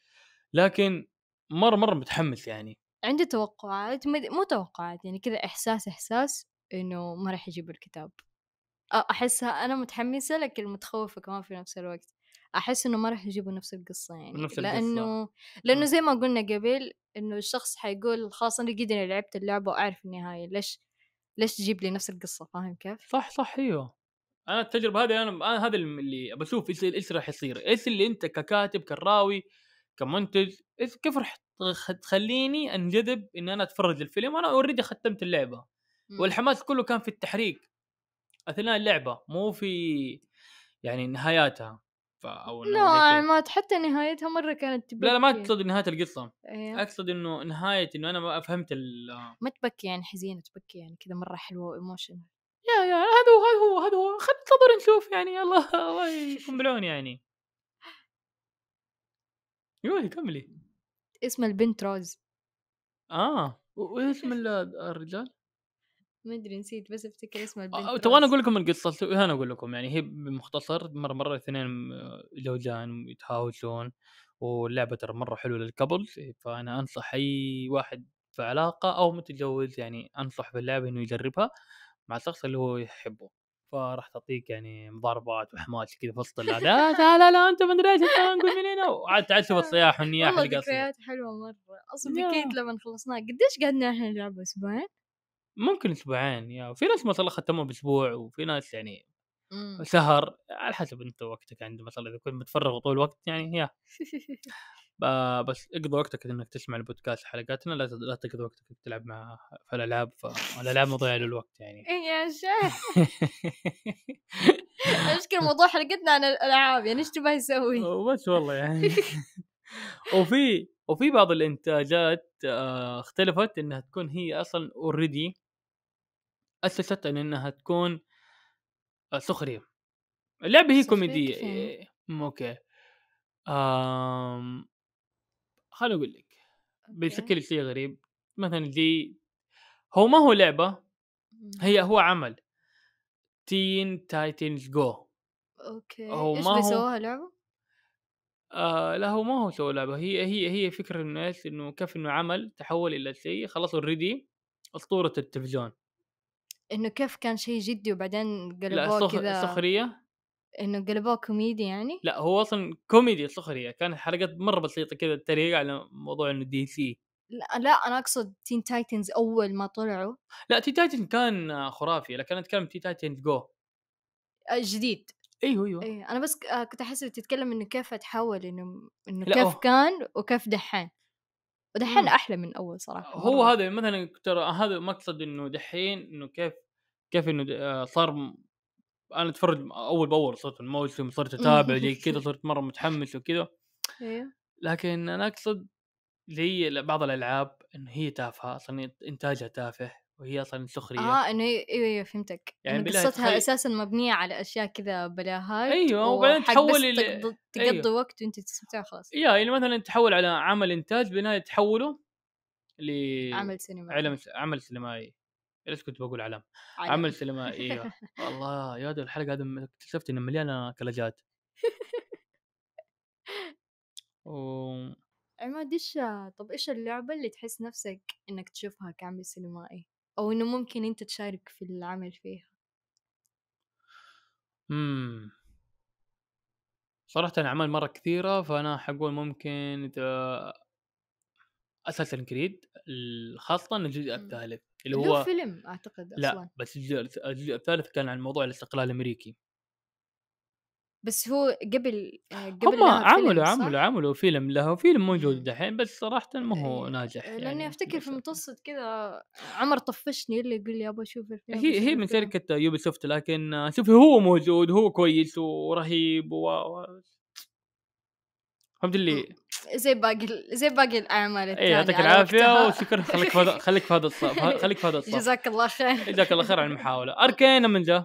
لكن مرة مرة متحمس يعني
عندي توقعات مو توقعات يعني كذا إحساس إحساس إنه ما راح يجيبوا الكتاب. أ- أحسها أنا متحمسة لكن متخوفة كمان في نفس الوقت. أحس إنه ما راح يجيبوا نفس القصة يعني
نفس القصة.
لأنه
مم.
زي ما قلنا قبل إنه الشخص حيقول خلاص أنا قد لعبت اللعبة وأعرف النهاية ليش ليش تجيب لي نفس القصة؟ فاهم كيف؟
صح صح أيوه. أنا التجربة هذه أنا أنا هذا اللي بشوف إيش إيش راح يصير. إيش اللي أنت ككاتب كراوي كمنتج كيف راح تخ- تخليني أنجذب إن أنا أتفرج الفيلم وأنا already ختمت
اللعبة.
والحماس كله كان في التحريك. أثناء اللعبة مو في يعني نهاياتها. أو
لا
كذا.
ما حتى نهايتها مرة كانت تبكي.
لا لا ما أقصد نهاية القصة.
إيه.
أقصد إنه نهاية إنه أنا ما فهمت ال
ما تبكي يعني حزينة تبكي يعني كذا مرة حلوة و
emotion yeah yeah هذا هو هذا هو هذا هو. انتظر نشوف يعني. الله الله يكون بالعون يعني. قولي كملي
اسم البنت روز
آه و- وإيش اسم ال- الرجال؟
ما أدري نسيت بس أفتكر اسم البنت
آه، تبغى أنا
روز.
أقول لكم القصة أنا أقول لكم يعني هي بمختصر مرة مرة اثنين آه، زوجان يتهاوشون واللعبة ترى مرة حلوة للكبل فأنا أنصح أي واحد في علاقة أو متجوز يعني أنصح باللعبة إنه يجربها مع الشخص اللي هو يحبه فراح تعطيك يعني مضاربات وحماس كذا في وسط لا لا لا أنت ما ادري إيش أنت نقول من هنا. وعاد تعال الصياح والنياح
والله ذكريات حلوة مرة.
أصلا.
بكيت لما خلصناها قديش قعدنا إحنا نلعب؟ أسبوعين؟
ممكن أسبوعين يا. في ناس ما شاء الله ختموها بأسبوع وفي ناس يعني
مم.
شهر على حسب أنت وقتك عند مثلا إذا كنت متفرغ طول الوقت يعني يا. بس اقضي وقتك إنك تسمع البودكاست حلقاتنا لا لا تقضي وقتك تلعب مع في الألعاب فالالعاب مضيعة للوقت يعني.
إيه يا شيخ. المشكلة موضوع حلقتنا عن الألعاب يعني إيش تبغى يسوي؟
وبس والله يعني. وفي وفي بعض الإنتاجات آه، اختلفت إنها تكون هي أصلا already أسست على إنها تكون آه، سخرية. اللعبة هي كوميدية.
كيف يعني؟
إيه، okay آم... خليني أقول لك بيشكل شيء غريب. مثلا زي هو ما هو لعبة هي هو عمل. تين تايتنز جو.
okay.
هو إيش
بيسووها لعبه؟
آه لا هو ما هو سوى لعبة. هي هي هي فكرة انه إيش إنه كيف إنه عمل تحول إلى شيء خلاص already أسطورة التلفزيون.
إنه كيف كان شيء جدي وبعدين
لا
قلبوه. كذا.
سخريه
إنه قلبوه كوميدي يعني
لا هو أصلا كوميدي سخريه كانت حلقات مرة بسيطة كذا تريق على موضوع إنه دي سي
لا, لا أنا أقصد تين تايتنز أول ما طلعوا
لا تين تايتنز كان خرافي لكن أنا اتكلم تين تايتنز جو
جديد
أيوه أيوه
اي أنا بس آه، كنت أحس تتكلم إنه كيف تحول إنه
إنه
كيف
أوه.
كان وكيف دحين ودحين. أحلى من أول صراحة
هو
مرة.
هذا مثلا ترى هذا مقصد إنه دحين إنه كيف كيف إنه آه، صار أنا أتفرج أول بأول صرت الموسم صرت أتابع زي كذا صرت مرة متحمس وكذا.
أيوه
لكن أنا أقصد زي بعض الألعاب انه هي تافهة أصلا إنتاجها تافه وهي أصلا سخرية.
آه إنه أيوه أيوه فهمتك.
يعني
قصتها
تخيل-
أساسا مبنية على أشياء كذا بلاهات
أيوة، وبعدين تحول
بس
إلى-
تقضي,
أيوة.
وقت وأنت تستمتع خلاص
يا يعني مثلا تحول على عمل إنتاج بالنهايه تحوله ل
عمل سينما
علم عمل سينمائي. إيش كنت بقول علم؟ عمل سينمائي إيوه. والله يا ولد الحلقة هذه اكتشفت إنها مليانة كلاجات. و...
عماد إيش طب إيش اللعبة اللي تحس نفسك إنك تشوفها كعمل سينمائي؟ أو إنه ممكن أنت تشارك في العمل فيها؟
مم. صراحة أعمال مرة كثيرة فأنا حقول ممكن إذا أساسن كريد خاصة الجزء
مم.
الثالث اللي هو
فيلم أعتقد
لا
أصلا
بس الجزء, الثالث كان عن موضوع الاستقلال الأمريكي
بس هو قبل آه، قبل
هم عملوا؟ عملوا عملوا فيلم له فيلم موجود
مم.
دحين بس صراحة ما هو
إيه،
ناجح
لأني
يعني
أفتكر في
للأسف.
متوسط كذا عمر طفشني اللي يقول لي أبغى أشوف الفيلم
هي هي من. شركة يوبي سوفت لكن آه، شوفي هو موجود هو كويس ورهيب و و- فهمت اللي
زي باقي زي باقي الأعمال
اي
الثانية
يعطيك
على العافية.
وشكرا. خليك في هذا خليك في هذا الصف. خليك في هذا الصف.
جزاك الله خير.
جزاك الله خير على المحاولة. اركين من جا.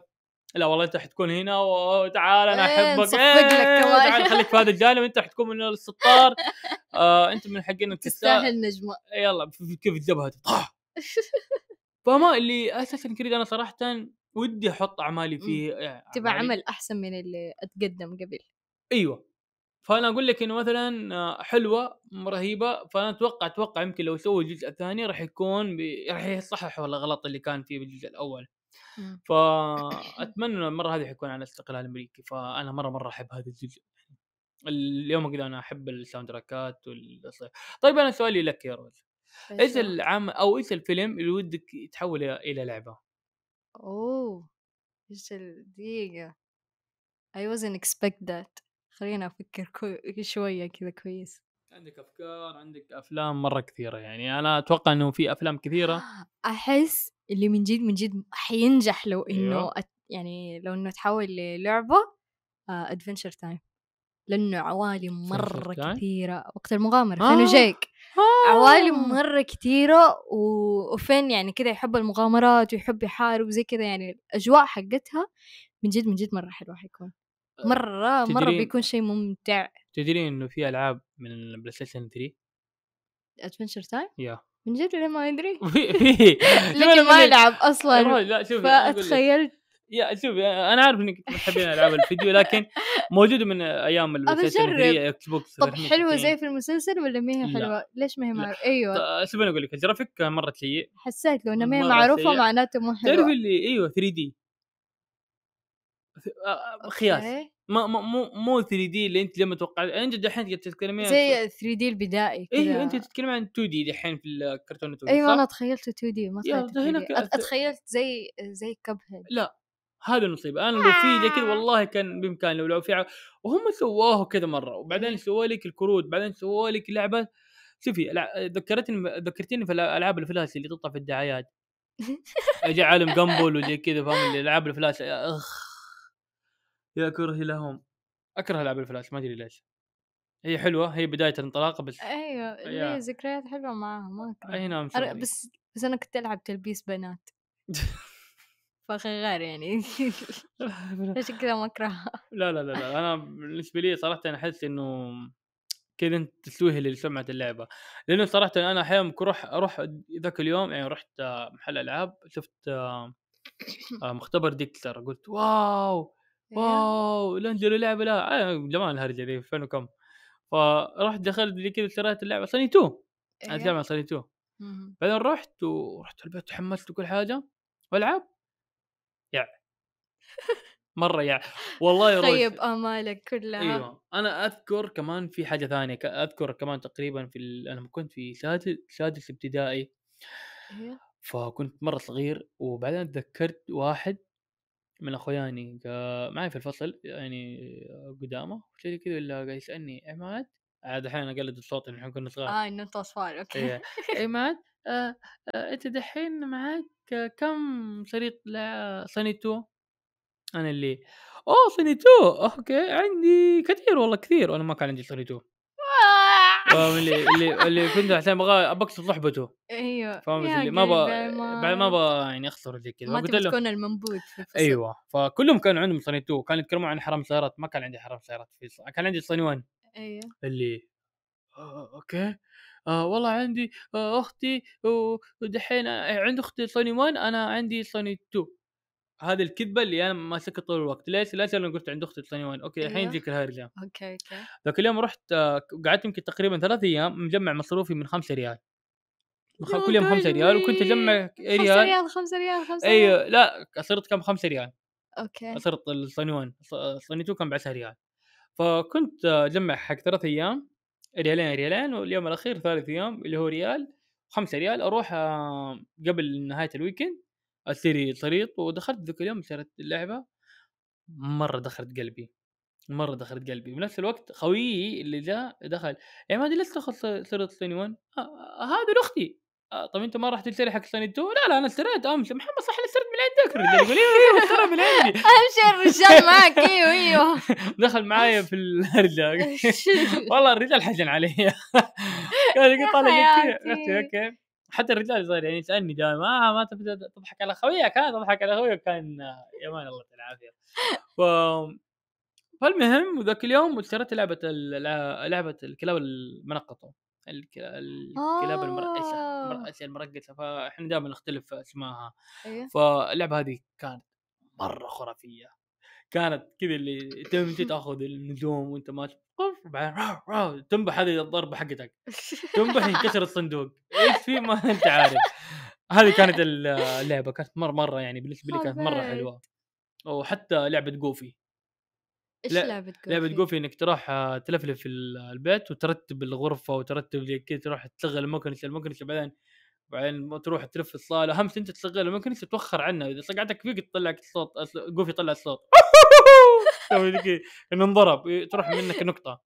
لا والله أنت حتكون هنا وتعال أنا
إيه،
أحبك.
نصفق لك كمان.
تعال خليك في هذا الجانب. أنت حتكون من الستار. آه أنت من حقين
تستاهل نجمة.
يلا في- في- كيف الجبهة. فما اللي أساسا كريد أنا صراحة ودي أحط أعمالي فيه يعني أعمالي-
عمل أحسن من اللي أتقدم قبل.
أيوه. فأنا أقول لك إنه مثلا آه، حلوة رهيبة فأنا أتوقع أتوقع يمكن لو سووا الجزء الثاني راح يكون بي... راح يصححوا الغلط اللي كان فيه بالجزء
الأول.
فاتمنى المره هذه حيكون على الاستقلال الأمريكي فأنا مرة مرة أحب هذا الجزء اليوم كذا أنا أحب الساوند تراكات وال... طيب أنا سؤالي لك يا روز إيش
شو؟
العام أو إيش الفيلم اللي ودك يتحول إلى إلى لعبة؟
أوه إيش الدقيقة I wasn't expect that خلينا أفكر كو... شوية كذا كويس
عندك أفكار عندك أفلام مرة كثيرة يعني أنا أتوقع إنه في أفلام كثيرة
أحس اللي من جد من جد حينجح لو إنه
أيوه.
أت... يعني لو إنه تحول للعبة ادفنشر تايم لأنه عوالم مرة؟ كثيرة وقت المغامرة
آه.
فانه جايك
آه.
عوالم مرة كثيرة و... وفين يعني كذا يحب المغامرات ويحب يحارب وزي كذا يعني الأجواء حقتها من جد من جد مرة حلوة حيكون مرة مرة
تدرين-
بيكون شيء ممتع
تدرين إنه في ألعاب من البلاي ستيشن 3
ادفنشر تايم
يا
من جد ليه ما أدري
في في
لاني ما ألعب أصلا
لا شوف أنا أقول لك.
فأتخيلت
يا شوف أنا عارف إنك تحبين ألعاب الفيديو لكن موجوده من أيام البلاي ستيشن
أبجرب.
3 إكس بوكس
طب
360.
زي في المسلسل ولا ما هي
لا.
حلوة؟ ليش ما هي
لا.
معروفة؟
أيوه شوف أنا أقول لك الجرافيك كان مرة سيء
حسيت لو انها ما هي
سيئة.
معناته مو
تعرف
حلوة
اللي أيوه 3 دي خياس.
أوكي.
ما ما- مو مو 3 دي اللي أنت لما توقعت انت دحين قاعد تتكلمين عن-
زي 3 دي البدائي كذا.
أيوه أنت تتكلمين عن 2 دي دحين في الكرتون 2 أيوه؟
أنا تخيلته 2 دي ما تخيلت
ده هنا
3D.
ك-
أت- اتخيلت زي زي كب هيد
لا هذا المصيبه أنا لو في زي كذا والله كان بإمكاني لو لو في ع... وهم سووه كذا مرة وبعدين
إيه.
سووا لك الكروت بعدين سووا لك لعبة. شوفي ذكرتني ذكرتني في الالعاب الفلاش اللي تطلع في الدعايات. أجي عالم جامبل وزي كذا فاهم؟ اللي ألعاب الفلاش يا أخ. يا كرهي لهم. أكره العاب الفلاش ما أدري ليش. هي حلوة هي بداية الانطلاقة بس أيوه.
ليه ذكريات حلوة معاها ما.
أي نعم شوفي.
بس بس أنا كنت ألعب تلبيس بنات. فاخي غير يعني. عشان كذا ما أكرهها.
لا لا لا لا أنا بالنسبة لي صراحة أنا أحس إنه كذا أنت تسويه لسمعة اللعبة. لأنه صراحة أنا أحيانا أروح أروح ذاك اليوم يعني رحت محل ألعاب شفت آه، مختبر ديكستر قلت واو! واو لانجلو لعبه لا. آه، جمال الهرجة دي 2000 وكم. فرحت دخلت لي كذا اشتريت اللعبة سوني 2
أنا.
اتكلم عن سوني 2
مهم.
بعدين رحت ورحت البيت وحملت وكل حاجة. والعب. يع. مرة يع. والله يا
خيب آمالك كلها.
أيوه. أنا أذكر كمان في حاجة ثانية أذكر كمان تقريبا في ال... أنا كنت في سادس سادس ابتدائي
أيوه.
فكنت مرة صغير وبعدين تذكرت واحد من اخوياني معي في الفصل يعني قدامه شيء كذا ولا قاعد يسألني عماد عاد الحين أقلد الصوت الحين كنا صغار.
آه إنه أنت أصفار okay.
إيه. عماد آه آه أنت دحين معك كم شريط سوني 2 أنا اللي أوه سوني 2 okay عندي كثير والله كثير. وأنا ما كان عندي سوني 2 فاهم؟ اللي اللي اللي كنت عشان أبغى بقصد صحبته
أيوه.
فاهم؟ اللي ما
أبغى
بعد ما أبغى يعني أخسر زي كذا.
ما تبي تكون المنبوذ
أيوه. فكلهم كانوا عندهم سوني 2 كانوا يتكلمون عن حرام سيارات. ما كان عندي حرام سيارات في كان عندي سوني 1
أيوه.
اللي آه okay. آه والله عندي آه أختي ودحين آه، عند أختي سوني 1 أنا عندي سوني 2 هذه الكذبة اللي أنا ماسكها طول الوقت. ليش؟ ليش أنا قلت عند أختي سوني 1 okay الحين
أيوه.
يجيك الهرجه
okay okay.
ذاك اليوم رحت آه، قعدت يمكن تقريبا ثلاث أيام مجمع مصروفي من 5 ريال.
يا
كل يوم 5 ريال وكنت أجمع
خمسة
ريال.
ريال خمسة ريال خمسة ريال.
أيوه لا صرت كم؟ 5 ريال.
okay.
صرت السوني 1 السوني 2 كان ب 10 ريال. فكنت أجمع حق ثلاث أيام ريالين ريالين واليوم الأخير ثالث يوم اللي هو ريال 5 ريال أروح آه، قبل نهاية ال weekend شريط ودخلت ذاك اليوم اشتريت اللعبة مرة دخلت قلبي مرة دخلت قلبي. بنفس الوقت خويي اللي جاء دخل يا مادي ليش تاخذ شريط سوني 1 آه، آه، هذا لأختي. آه، طب أنت ما راح تشتري حق سوني 2 لا لا أنا اشتريت امس محمد صح أنا اشتريت من عندك. الرجال يقول أيوه أيوه اشترى من عندي.
اهم شيء الرجال معك أيوه أيوه
دخل معايا في الهرجه والله الرجال حزن علي. قال لي طالع okay. حتى الرجال صار يعني يسألني دائما آه ما تبدا تضحك على خويك كان تضحك على خويك كان آه، يا man الله العافية. ف... فالمهم وذاك اليوم اشتريت لعبة لعبة الكلاب المنقطة الك- الكلاب المرقصه
آه.
المرقصه المرقصة. فإحنا دائما نختلف في أسمائها.
أيوه.
فاللعبة هذه كانت مرة خرافية. كانت كذا اللي تمشي تاخذ النجوم وانت ماشي وبعدين تنبح هذه الضربة حقتك. تنبح ينكسر الصندوق. إيش في؟ ما أنت عارف. هذه كانت ال- اللعبة كانت مره مرة يعني بالنسبة لي كانت
مرة.
حلوة. وحتى لعبة جوفي. إيش
لعبة جوفي؟
لعبة جوفي إنك تروح آه، تلفلف في ال- البيت وترتب الغرفة وترتب زي كذا تروح تشغل المكنسة المكنسة بعدين بعدين تروح تلف الصاله اهم شيء انت تشغل المكنسه توخر عنها إذا صقعتك فيك تطلع لك صوت أصل- جوفي يطلع الصوت. إيه، إنه انضرب. تروح منك نقطة.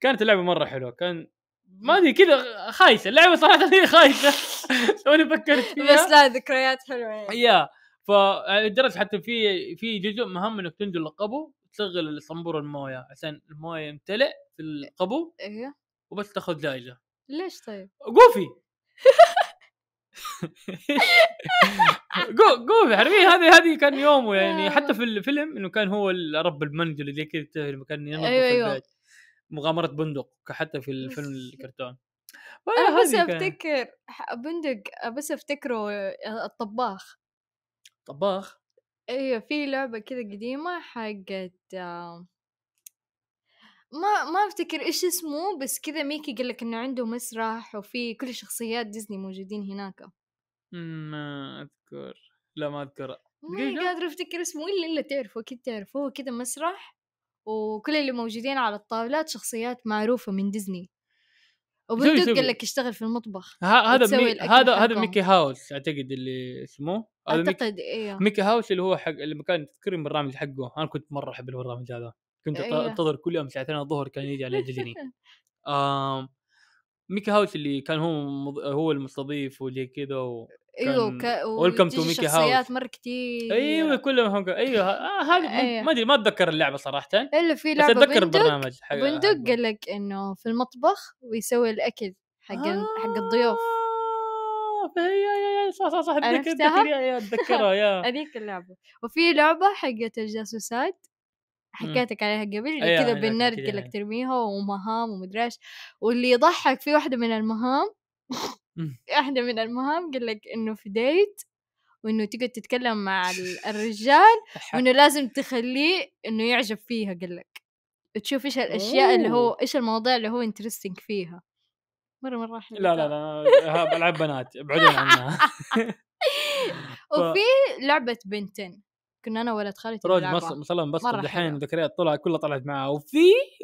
كانت اللعبة مرة حلوة. كان ما أدري كذا خايسة. اللعبة صراحة هي خايسة. توني فكرت فيها؟
بس لا ذكريات حلوة. يعني
يا فلدرجه حتى في في جزء مهم إنك تنزل القبو تشغل الصنبور الموية عشان الموية يمتلئ في القبو.
أيوه
وبس تاخذ جائزة.
ليش طيب؟
قوفي. جو جوفي حرفيا هذه هذه كان يومه يعني حتى في الفيلم إنه كان هو رب المنزل اللي كذا كان ينظف
أيوة، أيوة.
البيت. مغامرة بندق حتى في الفيلم الكرتون.
أنا بس أفتكر بندق بس أفتكره الطباخ.
طباخ؟
أيوه في لعبة كذا قديمة حقت آه، ما ما أفتكر إيش اسمه بس كذا ميكي قال لك إنه عنده مسرح وفي كل شخصيات ديزني موجودين هناك.
ما أذكر. لا ما أذكر.
ما. قادرة أفتكر اسمه إلا إلا تعرفه أكيد تعرفه هو كذا مسرح وكل اللي موجودين على الطاولات شخصيات معروفة من ديزني. وبندق. قال لك يشتغل في المطبخ
هذا مي... هذا هذا. ميكي هاوس أعتقد اللي اسمه. هذا ميكي...
أعتقد إيوه.
ميكي هاوس اللي هو حق اللي كان تذكرني بالبرنامج حقه؟ أنا كنت مرة أحب البرنامج هذا. كنت
أيوه.
أنتظر كل يوم ساعتين الظهر كان يجي على ديزني آم... ميكي هاوس اللي كان هو مض... هو المستضيف وزي كذا و...
أيوه.
Welcome to
وتجي
Mickey
شخصيات. مرة كتير
أيوه كلهم هم أيوه آه هذا
أيوه.
ما أدري ما أتذكر اللعبة صراحة
إلا في
بس
لعبة
أتذكر
بندق
البرنامج حق
بندق. قال لك إنه في المطبخ ويسوي الأكل حق ال- حق الضيوف
آه، يا يا يا صح صح صح أتذكر
عرفتها؟
اتذكر يا أتذكرها يا
هذيك اللعبة وفي لعبة حقت الجاسوسات حكيتك عليها قبل اللي
أيوة،
كذا
أيوة،
بالنرد. لك ترميها ومهام ومدري إيش واللي يضحك في واحدة من المهام
مم.
واحدة من المهام قال لك إنه في ديت وإنه تقعد تتكلم مع ال- الرجال وإنه لازم تخليه إنه يعجب فيها قال لك. تشوف إيش الأشياء اللي هو
أوه.
إيش المواضيع اللي هو انترستنج فيها. مرة مرة حلوة
لا لا لا العاب بنات ابعدوا عنها.
وفي لعبة بنتين. كنا أنا ولد خالتي
روج مثلا بس دحين. ذكريات طلع كلها طلعت معاه وفي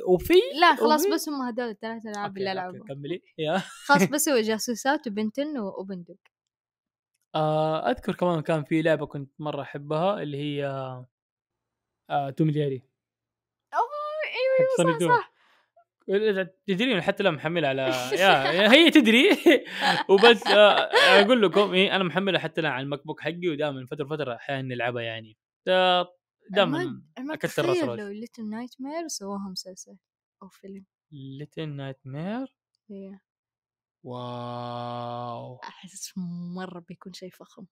وفي؟
لا خلاص
وفي-
بس هم هذول الثلاث العاب اللي العبهم
كملي. يا.
خلاص بس هو جاسوسات وبنتن وبندق.
آه، أذكر كمان كان في لعبة كنت مرة أحبها اللي هي آه، توم جيري أوه
أيوه
سوني
صح. صح.
تدرين حتى لا محملها على yeah هي تدري. وبس آه، أقول لكم إيه أنا محملها حتى الآن على ال MacBook حقي ودائما فترة فترة أحيانا نلعبها يعني. دائما أكثر راس
لو Little Nightmare سووها مسلسل أو فيلم.
Little
Nightmare.
واو.
أحس مرة بيكون شيء فخم.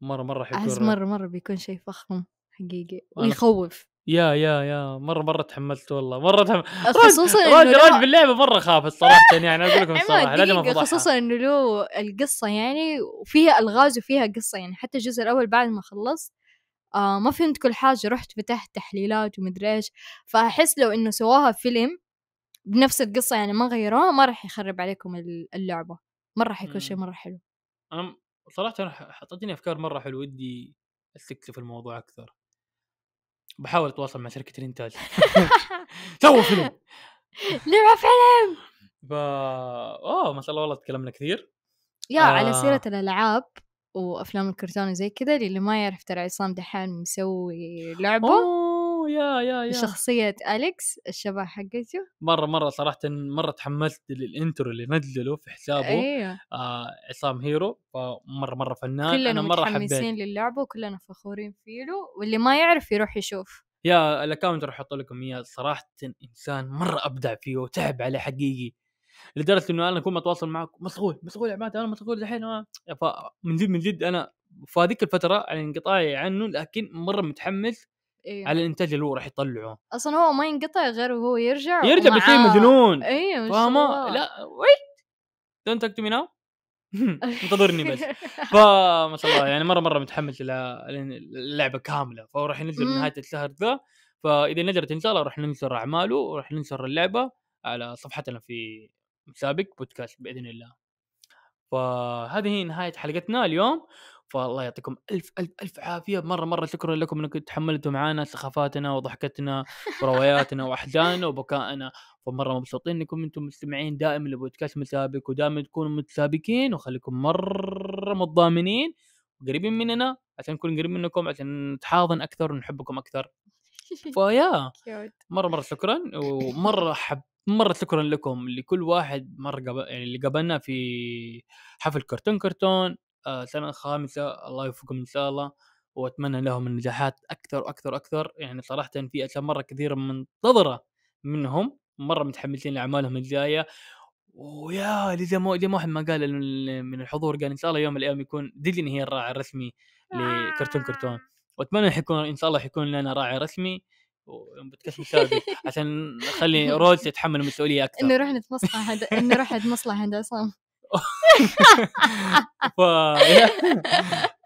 مرة مرة
أحس
حيكون
مرة مرة بيكون شيء فخم حقيقي
أنا-
ويخوف.
يا يا يا مرة مرة تحملت والله. مرة تحملت
خصوصا
راجل راجل باللعبة مرة خافت صراحة يعني أقول لكم
الصراحة
لازم افضحها
خصوصا إنه له القصة يعني وفيها ألغاز وفيها قصة يعني حتى الجزء الأول بعد ما خلصت آه ما فهمت كل حاجة رحت فتحت تحليلات ومدري إيش. فأحس لو إنه سواها فيلم بنفس القصة يعني ما غيروها ما راح يخرب عليكم ال- اللعبة. مرة حيكون شيء
مم.
مرة حلو.
أنا صراحة أنا حطيتني أفكار مرة حلوة ودي أستكشف الموضوع أكثر. بحاول أتواصل مع شركة الانتاج سووا فيلم.
لعبة فيلم!
فا أوه ما شاء الله والله تكلمنا كثير.
يا على
آه.
سيرة الألعاب. وأفلام الكرتون وزي كذا اللي ما يعرف ترى عصام دحين مسوي لعبة
أوه يا يا يا.
بشخصية أليكس الشبح حقته.
مرة مرة صراحة مرة تحمست لل intro اللي نزله في حسابه
أيوه.
آه عصام هيرو فمرة مرة فنان.
كلنا
أنا حبيت
متحمسين للعبة وكلنا فخورين فيه واللي ما يعرف يروح يشوف.
yeah ال account راح أحط لكم إياه. صراحة إنسان مرة أبدع فيه وتعب عليه حقيقي. لدرجة إنه أنا اكون متواصل معك مشغول مشغول يا عماد أنا مشغول دحين. فمن جد من جد أنا في هذيك الفترة على انقطاعي عنه لكن مرة متحمس
أيوه
على الإنتاج اللي هو راح يطلعه.
أصلا هو ما ينقطع غير وهو يرجع
يرجع بشيء مجنون أيوه
فاهمة.
لا Wait! Don't talk to me now انتظرني بس. فما شاء الله يعني مرة مرة متحمس إلى اللعبه كاملة. فهو راح ينزل. نهاية الشهر ذا. فإذا نزلت إن شاء الله راح ننشر أعماله وراح ننشر اللعبة على صفحتنا في مشابك بودكاست بإذن الله. فهذه هي نهاية حلقتنا اليوم. فالله يعطيكم ألف ألف ألف عافية. مرة مرة شكرا لكم إنكم تحملتوا معنا سخافاتنا وضحكتنا ورواياتنا وأحزاننا وبكائنا. فمرة مبسوطين إنكم أنتم مستمعين دائما لبودكاست متسابق ودائما تكونوا متسابقين وخليكم مرة متضامنين وقريبين مننا عشان نكون قريب منكم عشان نتحاضن أكثر ونحبكم أكثر. فيا. مرة مرة شكرا ومرة حب مرة شكرا لكم. لكل واحد مره قبل يعني اللي قابلنا في حفل كرتون كرتون آه سنة خامسه الله يوفقهم إن شاء الله. وأتمنى لهم النجاحات أكثر وأكثر وأكثر. يعني صراحة في أشياء مرة كثيرة منتظرة منهم مرة متحمسين لأعمالهم الجاية. ويا زي ما زي ما واحد ما قال ال- من الحضور قال إن شاء الله يوم من الأيام يكون ديزني هي الراعي الرسمي لكرتون كرتون. وأتمنى حيكون إن شاء الله حيكون لنا راعي رسمي. وبودكاست مسابق عشان نخلي روز تتحمل المسؤولية أكثر.
إنه رحنا نتمصلح عند إنه رحنا نتمصلح عند عصام.
ف...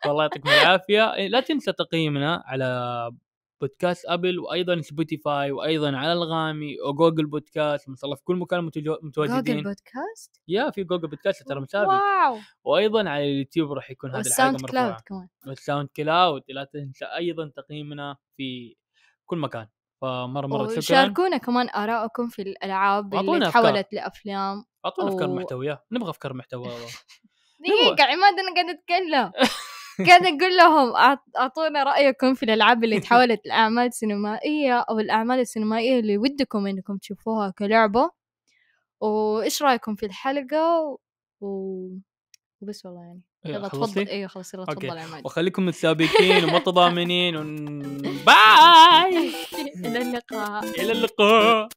والله يعطيكم العافية. لا تنسى تقييمنا على بودكاست أبل وأيضا سبوتيفاي وأيضا على أنغامي وجوجل بودكاست ما شاء الله في كل مكان متجو-
جوجل
متواجدين
بودكاست؟
yeah في جوجل بودكاست ترى مشابك
واو!
وأيضا على اليوتيوب راح يكون هذه الحلقة
والساوند كلاود
مرفوعه
كمان.
والساوند كلاود لا تنسى أيضا تقييمنا في كل مكان. فمرة مرة شكرا
وشاركونا كمان آراءكم في الألعاب اللي. تحولت لأفلام
أعطونا
أفكار
محتوية. نبغى أفكار محتوى
دقيقة عماد أنا قاعدة أتكلم. قاعدة أقول لهم أعطونا رأيكم في الألعاب اللي تحولت لأعمال سينمائية أو الأعمال السينمائية اللي ودكم إنكم تشوفوها كلعبة. وإيش رأيكم في الحلقة؟ و... وبس والله يعني. يلا؟ تفضل. إيوه خلاص يلا. تفضل يا عماد.
وخليكم متسابقين ومتضامنين ون... باي
إلى اللقاء.
إلى اللقاء.